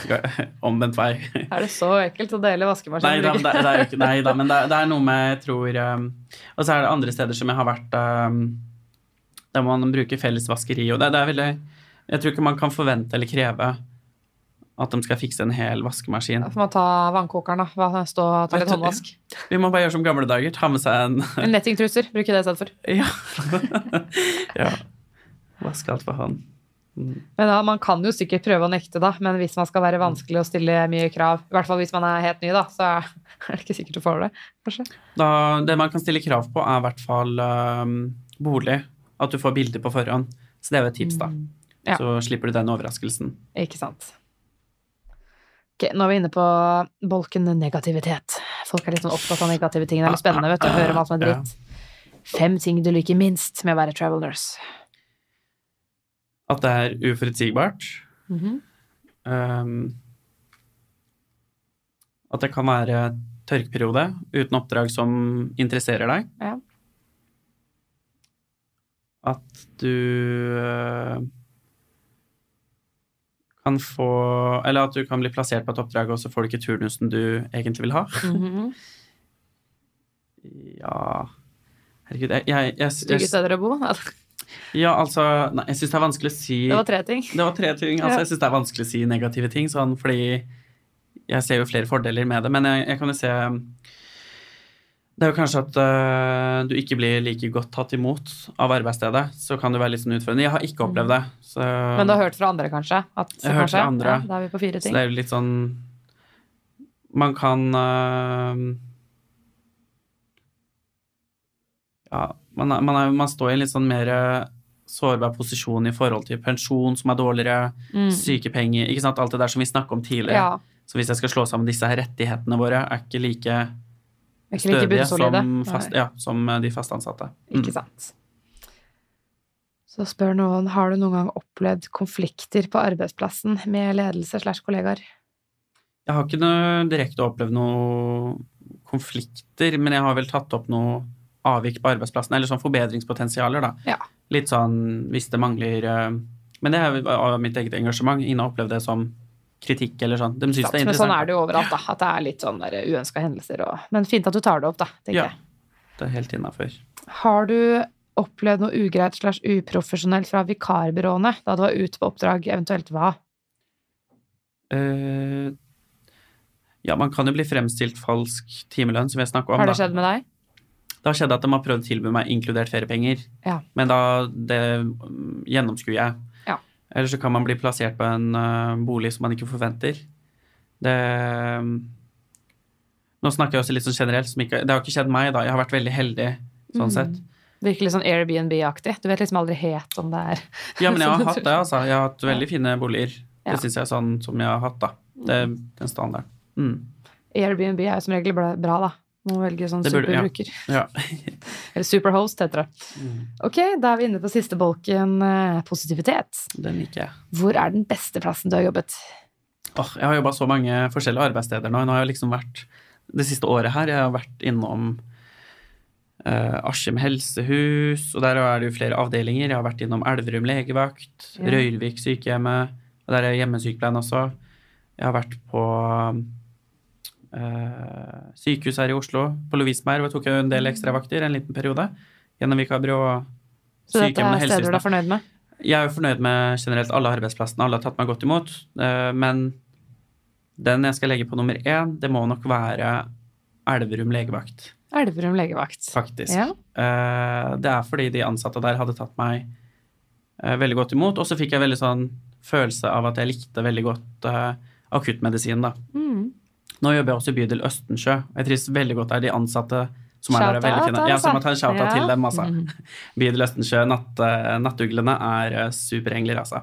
omvendt vei. Er det så ekkelt å dele vaskemaskin? Nei da, men det, det nei da, men det, det er noe med jeg tror um, Og så er det andre steder som jeg har vært um, der man bruker felles vaskeri, og det, det er veldig Jeg tror ikke man kan forvente eller kreve at de skal fikse en hel vaskemaskin. Da får man ta vannkokeren, da. Stå og ta litt håndvask. Vi må bare gjøre som gamle dager, ta med seg en En Nettingtruser, bruke det istedenfor. for. Ja. ja. Vaske alt for hånd. Men da, Man kan jo sikkert prøve å nekte, da, men hvis man skal være vanskelig og stille mye krav, i hvert fall hvis man er helt ny, da, så er det ikke sikkert du får det, kanskje. Da, det man kan stille krav på, er i hvert fall um, bolig. At du får bilder på forhånd. Så det er jo et tips, da. Mm. Ja. Så slipper du den overraskelsen. Ikke sant. Ok, nå er vi inne på bolken negativitet. Folk er litt sånn opptatt av negative ting. Det er litt spennende vet du, å høre om alt som er dritt. Fem ting du liker minst med å være travel nurse. At det er uforutsigbart. Mhm. Um, at det kan være tørkeperiode uten oppdrag som interesserer deg. Ja. At du øh, kan få Eller at du kan bli plassert på et oppdrag, og så får du ikke turnusen du egentlig vil ha. Mhm. Ja Herregud, jeg, jeg, jeg, jeg steder å bo. Ja, altså Nei, jeg syns det er vanskelig å si Det var tre ting. Det var tre ting. Altså. Jeg syns det er vanskelig å si negative ting, sånn, fordi jeg ser jo flere fordeler med det. Men jeg, jeg kan jo se Det er jo kanskje at uh, du ikke blir like godt tatt imot av arbeidsstedet. Så kan det være litt sånn utfordrende. Jeg har ikke opplevd det. Så, Men du har hørt fra andre, kanskje? At, Jeg har hørt fra andre. Ja, da er vi på fire ting. så det er jo litt sånn Man kan uh, Ja, man, man, er, man står i en litt sånn mer øh, sårbar posisjon i forhold til pensjon som er dårligere, Mm. sykepenger, ikke sant, alt det der som vi snakket om tidligere. Ja. Så hvis jeg skal slå sammen disse rettighetene våre, er Ikke like stødige som, fast, ja, som eh, de fast ansatte. Mm. Ikke sant. Så spør noen har du noen gang opplevd konflikter på arbeidsplassen med ledelse slash kollegaer. Jeg har ikke noe direkte opplevd noen konflikter, men jeg har vel tatt opp noe avvik på arbeidsplassen, eller sånn forbedringspotensialer, da. Ja. Litt sånn hvis det mangler eh, Men det er av mitt eget engasjement. Ingen har opplevd det som kritikk eller sånn. De syns det er interessant. Men sånn er det jo overalt, da. At det er litt sånn uønska hendelser og Men fint at du tar det opp, da, tenker Ja. jeg. Det er helt innafor. Har du opplevd noe ugreit slash uprofesjonelt fra vikarbyråene da du var ute på oppdrag, eventuelt hva? Uh, ja, man kan jo bli fremstilt falsk timelønn, som jeg har snakket om. Har det skjedd med deg? Det har skjedd at de har prøvd å tilby meg inkludert feriepenger, Ja. men da det mm, gjennomskuer jeg. Eller så kan man bli plassert på en uh, bolig som man ikke forventer. Det um, Nå snakker jeg også litt sånn generelt, som ikke, det har ikke skjedd meg, da. Jeg har vært veldig heldig sånn Mm. sett. Virker litt sånn Airbnb-aktig. Du vet liksom aldri helt om det er Ja, men jeg har hatt det, altså. Jeg har hatt veldig fine boliger. Ja. Det syns jeg er sånn som jeg har hatt, da. Det er den standarden. Mm. Airbnb er jo som regel bra, da. Må velge sånn burde- superbruker. Ja. Eller superhost, heter det. Mm. Ok, da er vi inne på siste bolken, eh, positivitet. Den liker jeg. Hvor er den beste plassen du har jobbet? Åh, jeg har jobba så mange forskjellige arbeidssteder nå. Nå har jeg liksom vært Det siste året her jeg har vært innom uh, Askim helsehus, og der er det jo flere avdelinger. Jeg har vært innom Elverum legevakt, Ja. Røyrvik sykehjemmet, og der er hjemmesykepleien også. Jeg har vært på uh, sykehus her i Oslo, på Lovisenberg, hvor jeg tok en del ekstravakter en liten periode. Gjennom vikarbyrå og Så dette er steder du er fornøyd med? Jeg er jo fornøyd med generelt alle arbeidsplassene. Alle har tatt meg godt imot. eh, Men den jeg skal legge på nummer én, det må nok være Elverum legevakt. Elverum legevakt. faktisk. Ja. Eh, det er fordi de ansatte der hadde tatt meg eh, veldig godt imot, og så fikk jeg veldig sånn følelse av at jeg likte veldig godt akuttmedisin, da. Mm. Nå jobber jeg også i bydel Østensjø. og Jeg trives veldig godt der. De ansatte som er der, er veldig fine. Ja, så må altså. ta en shout-out Ja. til dem, altså. Mm. Bydel Østensjø, natt, eh, nattuglene er eh, superengler, altså.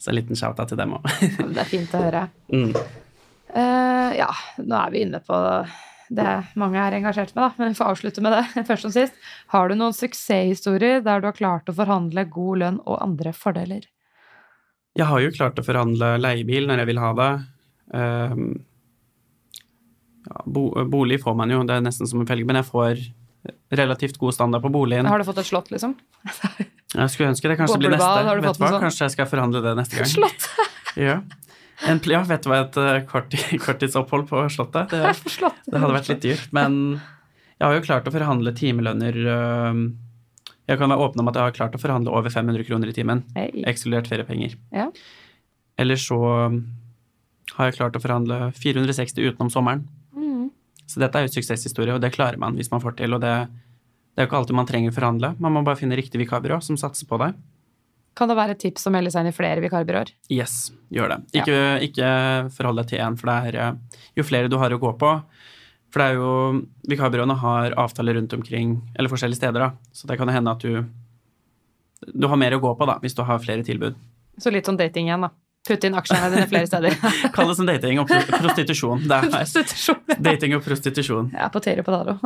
Så en liten shout-out til dem òg. Det er fint å høre. mm. Uh, ja, nå er vi inne på det mange er engasjert med, da. Men vi får avslutte med det først som sist. Har du noen suksesshistorier der du har klart å forhandle god lønn og andre fordeler? Jeg har jo klart å forhandle leiebil når jeg vil ha det. Ehm, ja, bo, bolig får man jo, det er nesten som en felg, men jeg får relativt god standard på boligen. Har du fått et slott, liksom? Jeg skulle ønske det kanskje blir neste. Vet du hva? sånn? Kanskje jeg skal forhandle det neste gang. Slott! Ja. En, ja, vet du hva et eh, kort, korttidsopphold på Slottet? Det, det hadde vært litt dyrt, men jeg har jo klart å forhandle timelønner Jeg kan være åpen om at jeg har klart å forhandle over 500 kroner i timen, ekskludert feriepenger. Ja. Eller så um, har jeg klart å forhandle 460 utenom sommeren. Så dette er jo suksesshistorie, og det klarer man hvis man får til. Og det, det er jo ikke alltid man trenger å forhandle. Man må bare finne riktig vikarbyrå som satser på deg. Kan det være et tips å melde seg inn i flere vikarbyråer? Yes, gjør det. Ikke, ikke forhold deg til én, for det er eh, jo flere du har å gå på. For det er jo Vikarbyråene har avtaler rundt omkring, eller forskjellige steder, da. Så det kan hende at du Du har mer å gå på, da, hvis du har flere tilbud. Så litt sånn dating igjen, da. Putte inn aksjene dine flere steder. Kall det som dating og pro- prostitusjon. Det Prostitusjon. dating og prostitusjon. Jeg er på Terje Podaro.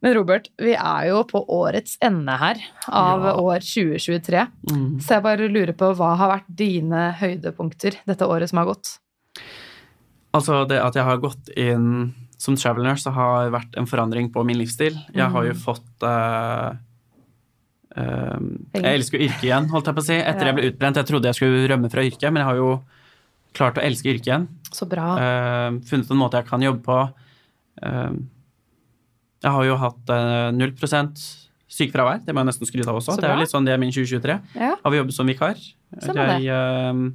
Men Robert, vi er jo på årets ende her av Ja. år 2023. Mm. Så jeg bare lurer på hva har vært dine høydepunkter dette året som har gått? Altså, det at jeg har gått inn som travel nurse, har vært en forandring på min livsstil. Jeg har jo Mm. fått eh. Jeg elsker yrket igjen, holdt jeg på å si. Etter Ja. jeg ble utbrent. Jeg trodde jeg skulle rømme fra yrket, men jeg har jo klart å elske yrket igjen. Så bra. Uh, funnet en måte jeg kan jobbe på. Uh, jeg har jo hatt uh, 0 sykefravær, det må jeg nesten skryte av også. Det er jo litt sånn det er min 2023. Ja. Har vi jobbet som vikar. Det. Jeg, uh,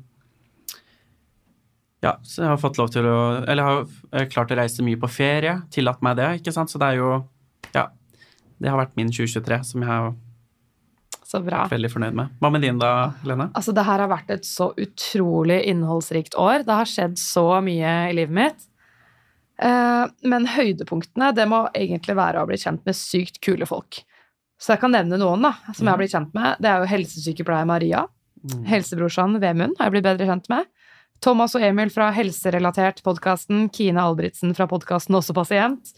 ja, så jeg har fått lov til å Eller jeg har eh, klart å reise mye på ferie. Tillatt meg det, ikke sant. Så det er jo Ja. Det har vært min 2023, som jeg har Så bra. veldig fornøyd med. Hva med din da, Lene? Altså, det her har vært et så utrolig innholdsrikt år. Det har skjedd så mye i livet mitt. Eh, men høydepunktene, det må egentlig være å blitt kjent med sykt kule folk. Så jeg kan nevne noen da, som jeg har blitt kjent med. Det er jo helsesykepleier Maria. Mm. Helsebrorsan Vemund har jeg blitt bedre kjent med. Thomas og Emil fra Helserelatert-podkasten. Kine Albrigtsen fra podkasten Også pasient.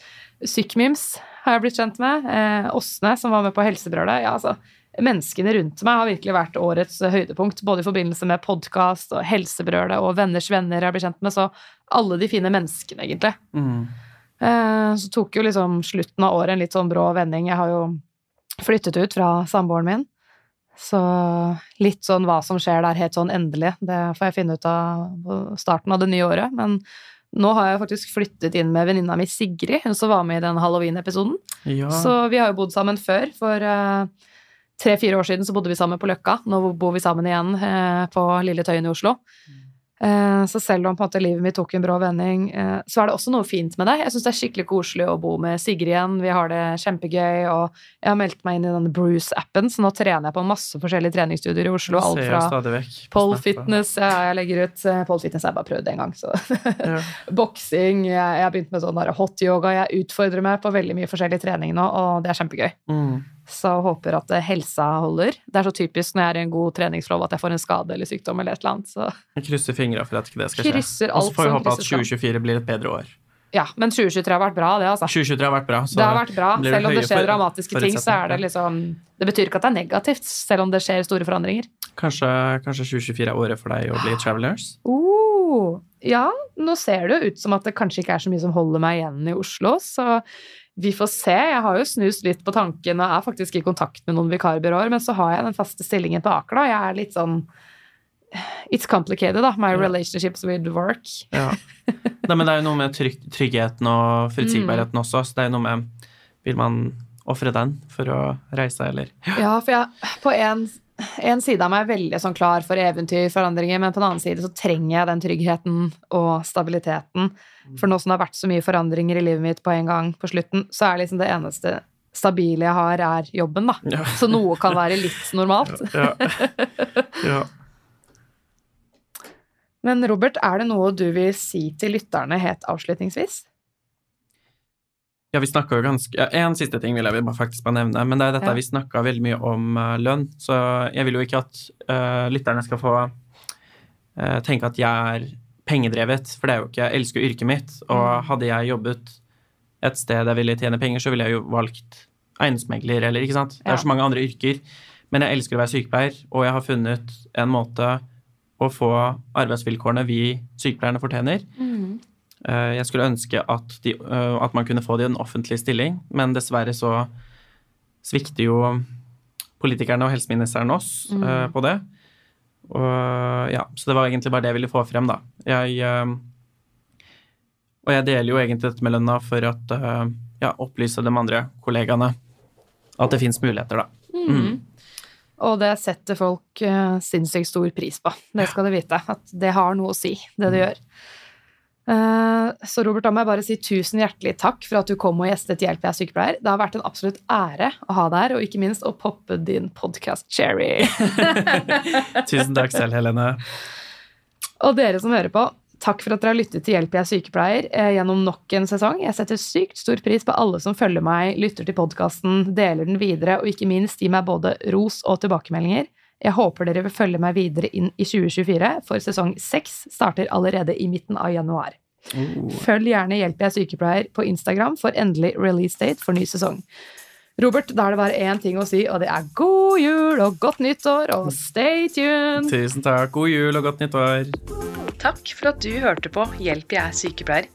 Sykmims har jeg blitt kjent med. Eh, Åsne, som var med på Helsebrølet. Ja, altså, menneskene rundt meg har virkelig vært årets høydepunkt, både i forbindelse med podkast og Helsebrølet og Venners venner jeg har blitt kjent med. Så alle de fine menneskene, egentlig. Mm. Eh, Så tok jo liksom slutten av året en litt sånn brå vending. Jeg har jo flyttet ut fra samboeren min. Så litt sånn hva som skjer der helt sånn endelig, det får jeg finne ut av starten av det nye året. Men nå har jeg faktisk flyttet inn med venninna mi Sigrid, hun som var med i den halloween-episoden. Ja. Så vi har jo bodd sammen før. For eh, tre-fire år siden så bodde vi sammen på Løkka. Nå bor vi sammen igjen eh, på Lille Tøyen i Oslo. Eh, så selv om på en måte livet mitt tok en brå vending, eh, så er det også noe fint med det. Jeg syns det er skikkelig koselig å bo med Sigrid igjen. Vi har det kjempegøy, og jeg har meldt meg inn i denne Bruce-appen, så nå trener jeg på masse forskjellige treningsstudier i Oslo. Alt fra Pole fitness, ja, jeg legger ut Pole fitness jeg har bare prøvd det en gang, så Ja. Boksing, jeg har begynt med sånn hot yoga, jeg utfordrer meg på veldig mye forskjellig trening nå, og det er kjempegøy. Mm. Så håper at eh, helsa holder. Det er så typisk når jeg er i en god treningsflov at jeg får en skade eller sykdom eller et eller annet, så Jeg krysser fingra for at ikke det skal skje. Og så får vi håpe at 2024 blir et bedre år. Ja, men 2023 har vært bra, det, altså. 2023 har vært bra. Så Det har vært bra, selv om det skjer dramatiske ting, så er det liksom Det betyr ikke at det er negativt, selv om det skjer store forandringer. Kanskje, kanskje 2024 er året for deg å bli travelers? Uh, ja, nå ser det jo ut som at det kanskje ikke er så mye som holder meg igjen i Oslo, så vi får se. Jeg har jo snust litt på tanken og er faktisk i kontakt med noen vikarbyråer, men så har jeg den faste stillingen på Aker, da. Jeg er litt sånn It's complicated, da. My relationships with work. Ja. Nei, men det er jo noe med trygg, tryggheten og forutsigbarheten også, så det er jo noe med Vil man ofre den for å reise, eller? Ja, for jeg på en en side av meg er veldig sånn klar for eventyr, forandringer, men på den annen side så trenger jeg den tryggheten og stabiliteten. For nå som det har vært så mye forandringer i livet mitt på en gang på slutten, så er liksom det eneste stabile jeg har, er jobben, da. Ja. Så noe kan være litt normalt. Ja. ja. Men Robert, er det noe du vil si til lytterne helt avslutningsvis? Ja, vi snakka jo ganske ja, En siste ting vil jeg bare faktisk bare nevne. Men det er dette Ja. vi snakka veldig mye om uh, lønn. Så jeg vil jo ikke at uh, lytterne skal få uh, tenke at jeg er pengedrevet, for det er jo ikke Jeg elsker jo yrket mitt, og Mm. hadde jeg jobbet et sted jeg ville tjene penger, så ville jeg jo valgt eiendomsmegler, eller ikke sant. Det er så mange andre yrker. Men jeg elsker å være sykepleier, og jeg har funnet en måte å få arbeidsvilkårene vi sykepleierne fortjener. Eh, Jeg skulle ønske at, de, eh, at man kunne få det i en offentlig stilling, men dessverre så svikter jo politikerne og helseministeren oss Mm. eh, på det. Og ja, Så det var egentlig bare det jeg ville få frem, da. Jeg, eh, og jeg deler jo egentlig dette med lønna for å eh, ja, opplyse de andre kollegaene at det fins muligheter, da. Mm. Og det setter folk sinnssykt stor pris på. Det skal du vite. At det har noe å si, det du gjør. Eh, så Robert, da må jeg bare si tusen hjertelig takk for at du kom og gjestet Hjelp, jeg er sykepleier. Det har vært en absolutt ære å ha deg her, og ikke minst å poppe din podkast-cherry. Tusen takk selv, Helene. og dere som hører på, takk for at dere har lyttet til Hjelp, jeg er sykepleier eh, gjennom nok en sesong. Jeg setter sykt stor pris på alle som følger meg, lytter til podkasten, deler den videre, og ikke minst gir meg både ros og tilbakemeldinger. Jeg håper dere vil følge meg videre inn i 2024, for sesong seks starter allerede i midten av januar. Oh. Følg gjerne Hjelp jeg er sykepleier på Instagram for endelig release date for ny sesong. Robert, da er det bare én ting å si, og det er god jul og godt nyttår, og stay tuned! Tusen takk. God jul og godt nyttår. Takk for at du hørte på Hjelp, jeg er sykepleier.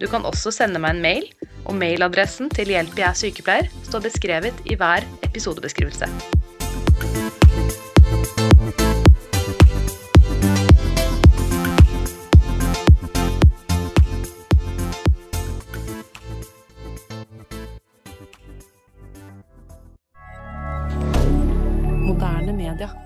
Du kan også sende meg en mail, og mailadressen til Hjelp jeg er sykepleier står beskrevet i hver episodebeskrivelse. Moderne media.